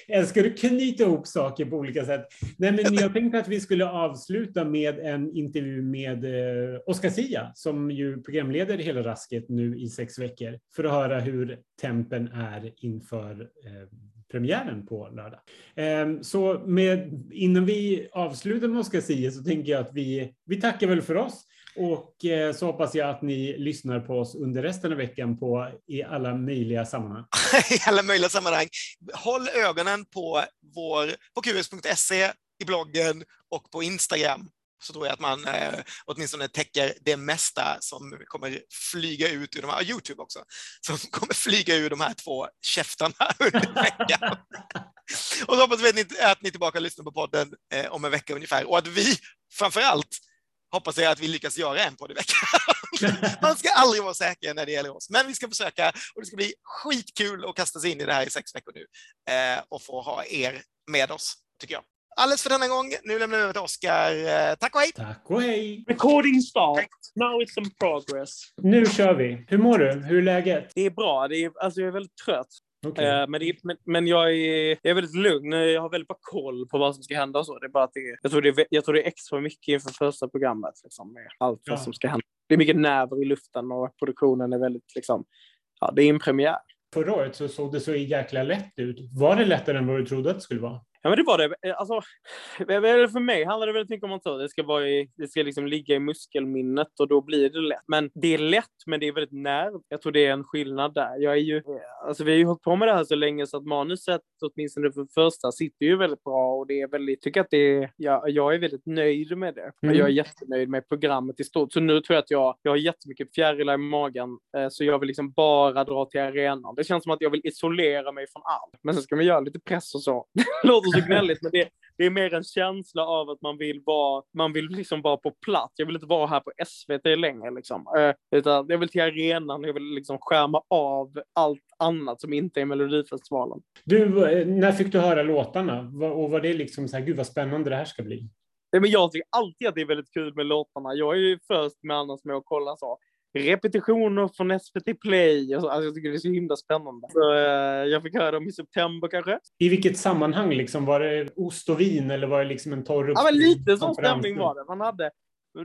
jag älskar du knyta ihop saker på olika sätt. Nej, men jag tänkte att vi skulle avsluta med en intervju med eh, Oscar Sia, som ju programleder hela rasket nu i sex veckor, för att höra hur tempen är inför eh, premiären på lördag. Ehm, så med, innan vi avslutar med Oscar Sia så tänker jag att vi, vi tackar väl för oss. Och eh, så hoppas jag att ni lyssnar på oss under resten av veckan på, i alla möjliga sammanhang. I alla möjliga sammanhang. Håll ögonen på, vår, på qs.se, i bloggen och på Instagram så tror jag att man eh, åtminstone täcker det mesta som kommer flyga ut ur de här, Youtube också, som kommer flyga ur de här två käftarna under veckan. och så hoppas vi att ni, att ni är tillbaka och lyssnar på podden eh, om en vecka ungefär och att vi framför allt hoppas jag att vi lyckas göra en podd i veckan. Man ska aldrig vara säker när det gäller oss, men vi ska försöka och det ska bli skitkul att kasta sig in i det här i sex veckor nu eh, och få ha er med oss, tycker jag. Alldeles för denna gång. Nu lämnar vi över till Oskar. Eh, tack och hej! Tack och hej! Recording start. Now it's in progress. Nu kör vi. Hur mår du? Hur är läget? Det är bra. Det är, alltså jag är väldigt trött. Okay. Eh, men, det, men, men jag, är, jag är väldigt lugn. Jag har väldigt bra koll på vad som ska hända och så. Det är bara att det, jag, tror det är, jag tror det är extra mycket inför första programmet. Liksom, med allt ja. vad som ska hända. Det är mycket nerver i luften och produktionen är väldigt, liksom, ja, det är en premiär. Förra året så såg det så jäkla lätt ut. Var det lättare än vad du trodde att det skulle vara? Ja, men det var det. Eh, alltså, för mig handlar det väldigt mycket om att det ska, vara i, det ska liksom ligga i muskelminnet och då blir det lätt. Men det är lätt, men det är väldigt nerv. Jag tror det är en skillnad där. Jag är ju, alltså, vi har ju hållit på med det här så länge så att manuset, åtminstone för första, sitter ju väldigt bra och det är väldigt, tycker att det är, jag, jag är väldigt nöjd med det. Mm. Jag är jättenöjd med programmet i stort. Så nu tror jag att jag, jag har jättemycket fjärilar i magen, eh, så jag vill liksom bara dra till arenan. Det känns som att jag vill isolera mig från allt. Men sen ska man göra lite press och så. så gnälligt, men det, det är mer en känsla av att man vill vara, man vill liksom vara på plats. Jag vill inte vara här på SVT längre liksom. Utan jag vill till arenan, jag vill liksom skärma av allt annat som inte är Melodifestivalen. Du, eh, när fick du höra låtarna? Och var det liksom så här, gud vad spännande det här ska bli? men jag tycker alltid att det är väldigt kul med låtarna. Jag är ju först med annars med att kolla så repetitioner från SVT Play. Alltså, jag tycker det är så himla spännande. Så, eh, jag fick höra dem i september kanske. I vilket sammanhang? Liksom? Var det ost och vin eller var det liksom en torr Ja, men lite sån stämning var det. Man hade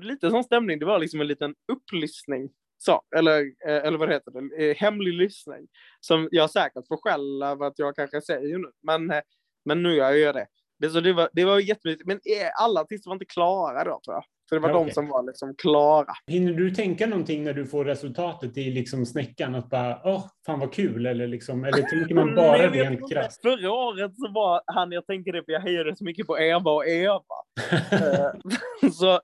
lite sån stämning. Det var liksom en liten upplyssning. Så, eller, eh, eller vad heter det, eh, hemlig lyssning. Som jag säkert får skäll över att jag kanske säger nu. Men, eh, men nu gör jag det. Det, så det var, det var jättemysigt. Men alla artister var inte klara då tror jag. Så det var ja, de okay. som var liksom klara. Hinner du tänka någonting när du får resultatet i liksom snäckan? Att bara, åh, fan vad kul, eller liksom, eller tänker man bara rent krasst? Förra året så var han, jag tänker det, för jag hejade så mycket på Eva och Eva. Eh, så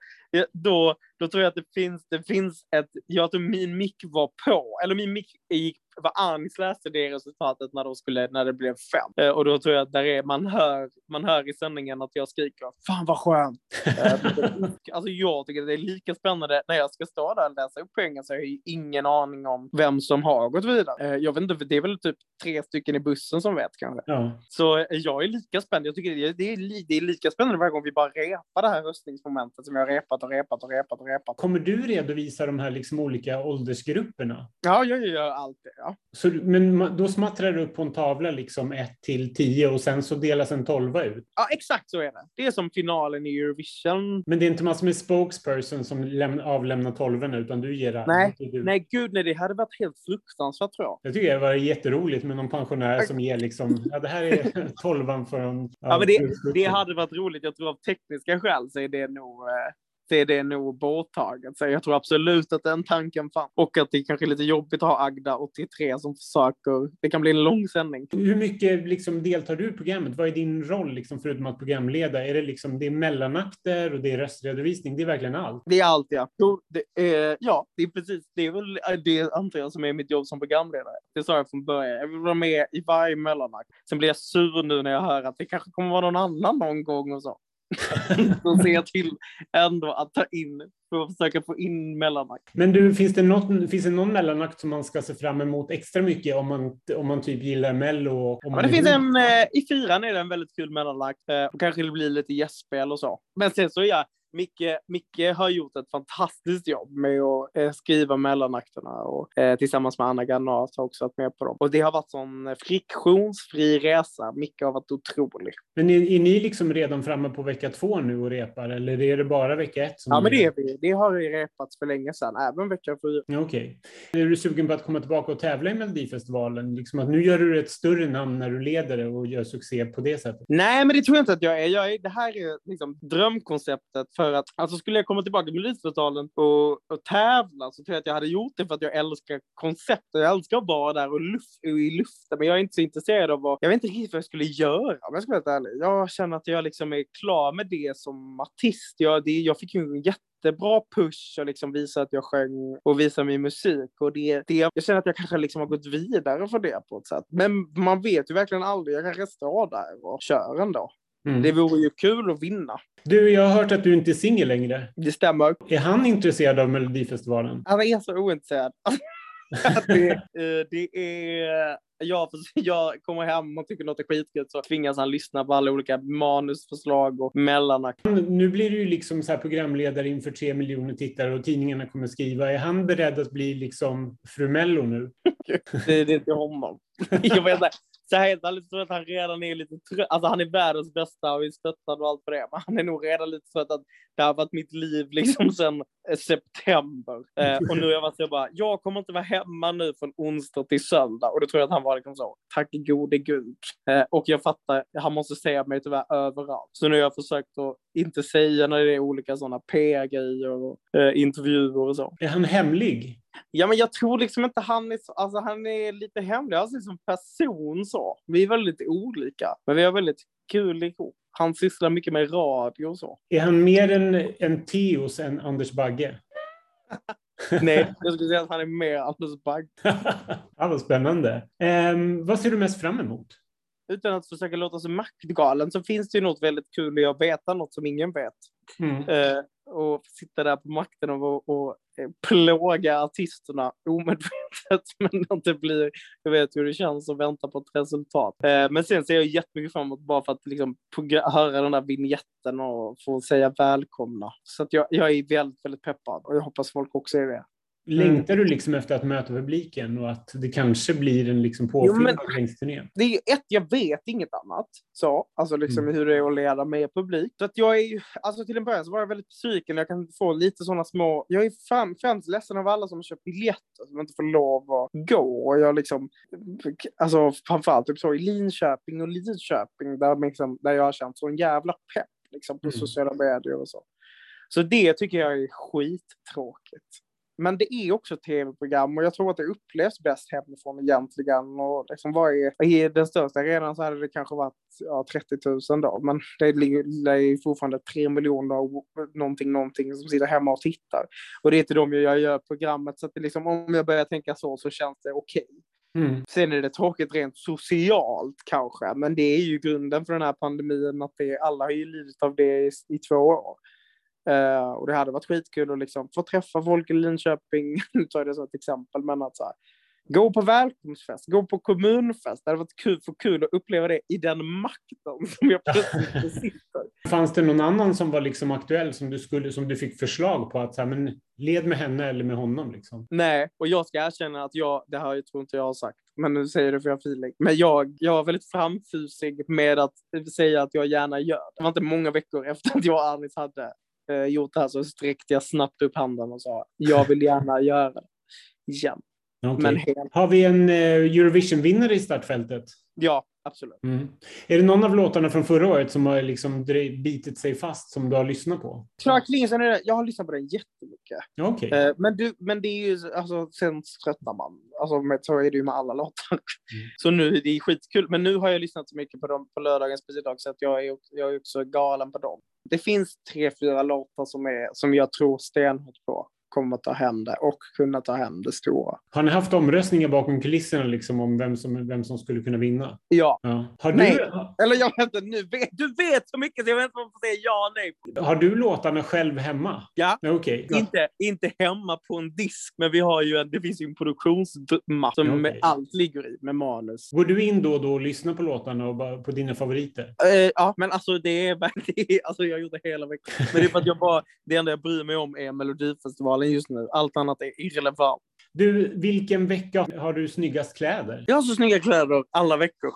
då, då tror jag att det finns, det finns ett, jag tror min mick var på, eller min mick gick vad Anis läste det resultatet när, de skulle, när det blev fem. Eh, och då tror jag att där är, man, hör, man hör i sändningen att jag skriker “Fan vad skönt!” eh, Alltså jag tycker att det är lika spännande när jag ska stå där och läsa upp poängen så jag har ju ingen aning om vem som har gått vidare. Eh, jag vet inte, det är väl typ tre stycken i bussen som vet kanske. Ja. Så jag är lika spänd. Jag tycker det är, det, är, det är lika spännande varje gång vi bara repar det här röstningsmomentet som jag har repat och repat och repat och repat. Kommer du redovisa de här liksom olika åldersgrupperna? Ja, jag gör allt det. Ja. Så, men då smattrar du upp på en tavla liksom 1 till 10 och sen så delas en tolva ut? Ja, exakt så är det. Det är som finalen i Eurovision. Men det är inte massor med spokesperson som lämna, avlämnar tolvorna utan du ger Nej, du... nej gud nej, det hade varit helt fruktansvärt tror jag. Jag tycker det var jätteroligt med någon pensionär som ger liksom, ja det här är tolvan från... Ja, ja men det, det hade varit roligt. Jag tror av tekniska skäl så är det nog eh, är det nog borttaget. Så jag tror absolut att den tanken fanns. Och att det kanske är lite jobbigt att ha Agda 83 som försöker. Det kan bli en lång sändning. Hur mycket liksom deltar du i programmet? Vad är din roll liksom, förutom att programleda? Är det liksom det är mellanakter och det är röstredovisning? Det är verkligen allt? Det är allt, ja. Det är, ja, det är precis. Det är väl det antar jag som är mitt jobb som programledare. Det sa jag från början. Jag vill vara med i varje mellanakt. Sen blir jag sur nu när jag hör att det kanske kommer vara någon annan någon gång och så. så ser till ändå att ta in för att försöka få in mellanakt. Men du, finns det, något, finns det någon mellanakt som man ska se fram emot extra mycket om man, om man typ gillar Mello? Ja, det finns en, eh, I fyran är det en väldigt kul mellanakt. Eh, och kanske det blir lite gästspel och så. Men sen så är jag, Micke, Micke har gjort ett fantastiskt jobb med att eh, skriva mellanakterna och eh, tillsammans med Anna Granat har också varit med på dem. Och det har varit sån friktionsfri resa. Micke har varit otrolig. Men är, är ni liksom redan framme på vecka två nu och repar eller är det bara vecka ett? Som Ja, men det är vi. Det har repats för länge sedan, även vecka fyra. Okej. Är du sugen på att komma tillbaka och tävla i Melodifestivalen? Liksom att nu gör du ett större namn när du leder det och gör succé på det sättet. Nej, men det tror jag inte att jag är. Jag är det här är liksom drömkonceptet för för att, alltså skulle jag komma tillbaka till Melodifestivalen och, och tävla så tror jag att jag hade gjort det för att jag älskar konceptet. Jag älskar att vara där och, luft, och i luften, men jag är inte så intresserad av vad, jag vet inte riktigt vad jag skulle göra om jag ska vara helt ärlig. Jag känner att jag liksom är klar med det som artist. Jag, det, jag fick ju en jätte jättebra push och liksom visa att jag sjöng och visa min musik. Och det, det, jag känner att jag kanske liksom har gått vidare för det på ett sätt. Men man vet ju verkligen aldrig. Jag kanske står där och kör ändå. Mm. Det vore ju kul att vinna. Du, jag har hört att du inte är singel längre. Det stämmer. Är han intresserad av Melodifestivalen? Han är så ointresserad. Det, eh, det är... Jag, jag kommer hem och tycker något är skitkul så tvingas han lyssna på alla olika manusförslag och mellanakt. Nu blir du ju liksom så här programledare inför tre miljoner tittare och tidningarna kommer skriva. Är han beredd att bli liksom fru Mello nu? Det, det är till honom. Jag vet inte. Så helt ärligt tror jag att han redan är lite trött. Alltså han är världens bästa och är stöttad och allt för det. Men han är nog redan lite trött att det har varit mitt liv liksom sen september. Eh, och nu har jag varit så bara, jag kommer inte vara hemma nu från onsdag till söndag. Och då tror jag att han var liksom så, tack gode gud. Eh, och jag fattar, han måste säga mig tyvärr överallt. Så nu har jag försökt att inte säga när det är olika sådana PR-grejer och eh, intervjuer och så. Är han hemlig? Ja, men jag tror liksom inte han är så, alltså han är lite hemlig, alltså som person så. Vi är väldigt olika, men vi har väldigt kul ihop. Han sysslar mycket med radio och så. Är han mer en, en Teos än Anders Bagge? Nej, jag skulle säga att han är mer Anders Bagge. ja, vad spännande. Ehm, vad ser du mest fram emot? Utan att försöka låta sig maktgalen så finns det ju något väldigt kul i att veta något som ingen vet. Mm. Eh, och sitta där på makten och, och eh, plåga artisterna omedvetet. Men att det blir, jag vet hur det känns att vänta på ett resultat. Eh, men sen ser jag jättemycket fram emot bara för att liksom höra den där vignetten och få säga välkomna. Så att jag, jag är väldigt, väldigt peppad och jag hoppas folk också är det. Längtar du liksom efter att möta publiken och att det kanske blir en liksom påfyllnad längs turnén? det är ett, jag vet inget annat. Så, alltså liksom hur det är att leda med publik. Så att jag är ju, alltså till en början så var jag väldigt besviken. Jag kan få lite sådana små, jag är främst ledsen av alla som har köpt biljetter som inte får lov att gå. Och jag liksom, alltså framförallt typ så i Linköping och Lidköping där, liksom, där jag har känt sån jävla pepp liksom på Mm. sociala medier och så. Så det tycker jag är skittråkigt. Men det är också ett tv-program och jag tror att det upplevs bäst hemifrån egentligen. Och liksom vad är, I den största arenan så hade det kanske varit ja, 30 000 då, men det är fortfarande 3 miljoner någonting, någonting som sitter hemma och tittar. Och det är till dem jag gör programmet, så att det liksom, om jag börjar tänka så så känns det okej. Mm. Sen är det tråkigt rent socialt kanske, men det är ju grunden för den här pandemin att det, alla har ju lidit av det i, i två år. Eh, och det hade varit skitkul att liksom få träffa folk i Linköping, nu tar jag det som ett exempel, men att så här, gå på välkomstfest, gå på kommunfest, det hade varit kul, för kul att uppleva det i den makten som jag plötsligt besitter. Fanns det någon annan som var liksom aktuell som du, skulle, som du fick förslag på att så här, men led med henne eller med honom? Liksom? Nej, och jag ska erkänna att jag, det här jag tror inte jag har sagt, men nu säger det för jag har feeling. Men jag, jag var väldigt framfusig med att säga att jag gärna gör det. Det var inte många veckor efter att jag och Anis hade eh, gjort det här så sträckte jag snabbt upp handen och sa jag vill gärna göra det igen. Men helt, Har vi en eh, Eurovision-vinnare i startfältet? ja, absolut. Mm. Är det någon av låtarna från förra året som har liksom bitit sig fast som du har lyssnat på? Det- jag har lyssnat på den jättemycket. Okej. Eh, men, du, men det är ju, alltså sen tröttnar man. Alltså med, så är det ju med alla låtar. Så nu, det är skitkul. Men nu har jag lyssnat så mycket på dem på lördagens bidrag så att jag är, jag är också galen på dem. Det finns tre, fyra låtar som, är, som jag tror stenhårt på. Kommer ta hem det och kunna ta hem det stora. Har ni haft omröstningar bakom kulisserna liksom om vem som, vem som skulle kunna vinna? Ja, Ja. Har, du, Nej. eller jag vet inte, nu vet, du vet så mycket så jag vet inte vad man får säga ja nej. har du låtarna själv hemma? Ja. Okej. Inte, inte hemma på en disk, men vi har ju en, det finns ju en produktionsmapp som Ja, med allt ligger i med manus. Går du in då och då och lyssnar på låtarna och bara på dina favoriter? Eh, ja, men alltså det är verkligen, alltså jag det hela veckan. Men det är för att jag bara, det enda jag bryr mig om är Melodifestivalen just nu. Allt annat är irrelevant. Du, vilken vecka har du snyggast kläder? Jag har så snygga kläder alla veckor.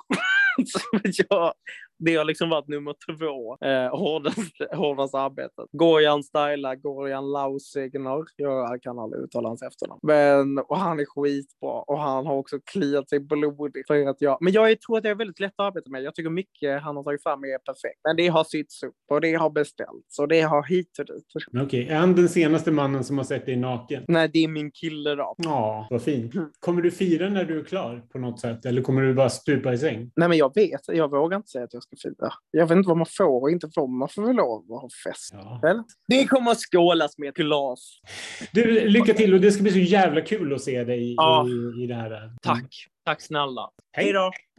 Jag, det har liksom varit nummer två, eh, hårdast, hårdast arbetet. Gorjan stylar, Gorjan Lausigner, jag kan aldrig uttala hans efternamn. Men, och han är skitbra och han har också kliat sig blodigt för att jag, men jag tror att det är väldigt lätt att arbeta med. Jag tycker mycket han har tagit fram är perfekt. Men det har sytts upp och det har beställts och det har hit och dit. Okej, är han den senaste mannen som har sett dig naken? Nej, det är min kille då. Ja, vad fint. Mm. Kommer du fira när du är klar på något sätt? Eller kommer du bara stupa i säng? Nej, men jag vet, jag vågar inte säga att jag ska fira. Jag vet inte vad man får och inte får, men man får väl lov att ha fest. Ja. Det kommer att skålas med ett glas. Du, lycka till och det ska bli så jävla kul att se dig Ja. i, i det här. Tack. Tack snälla. Hej då.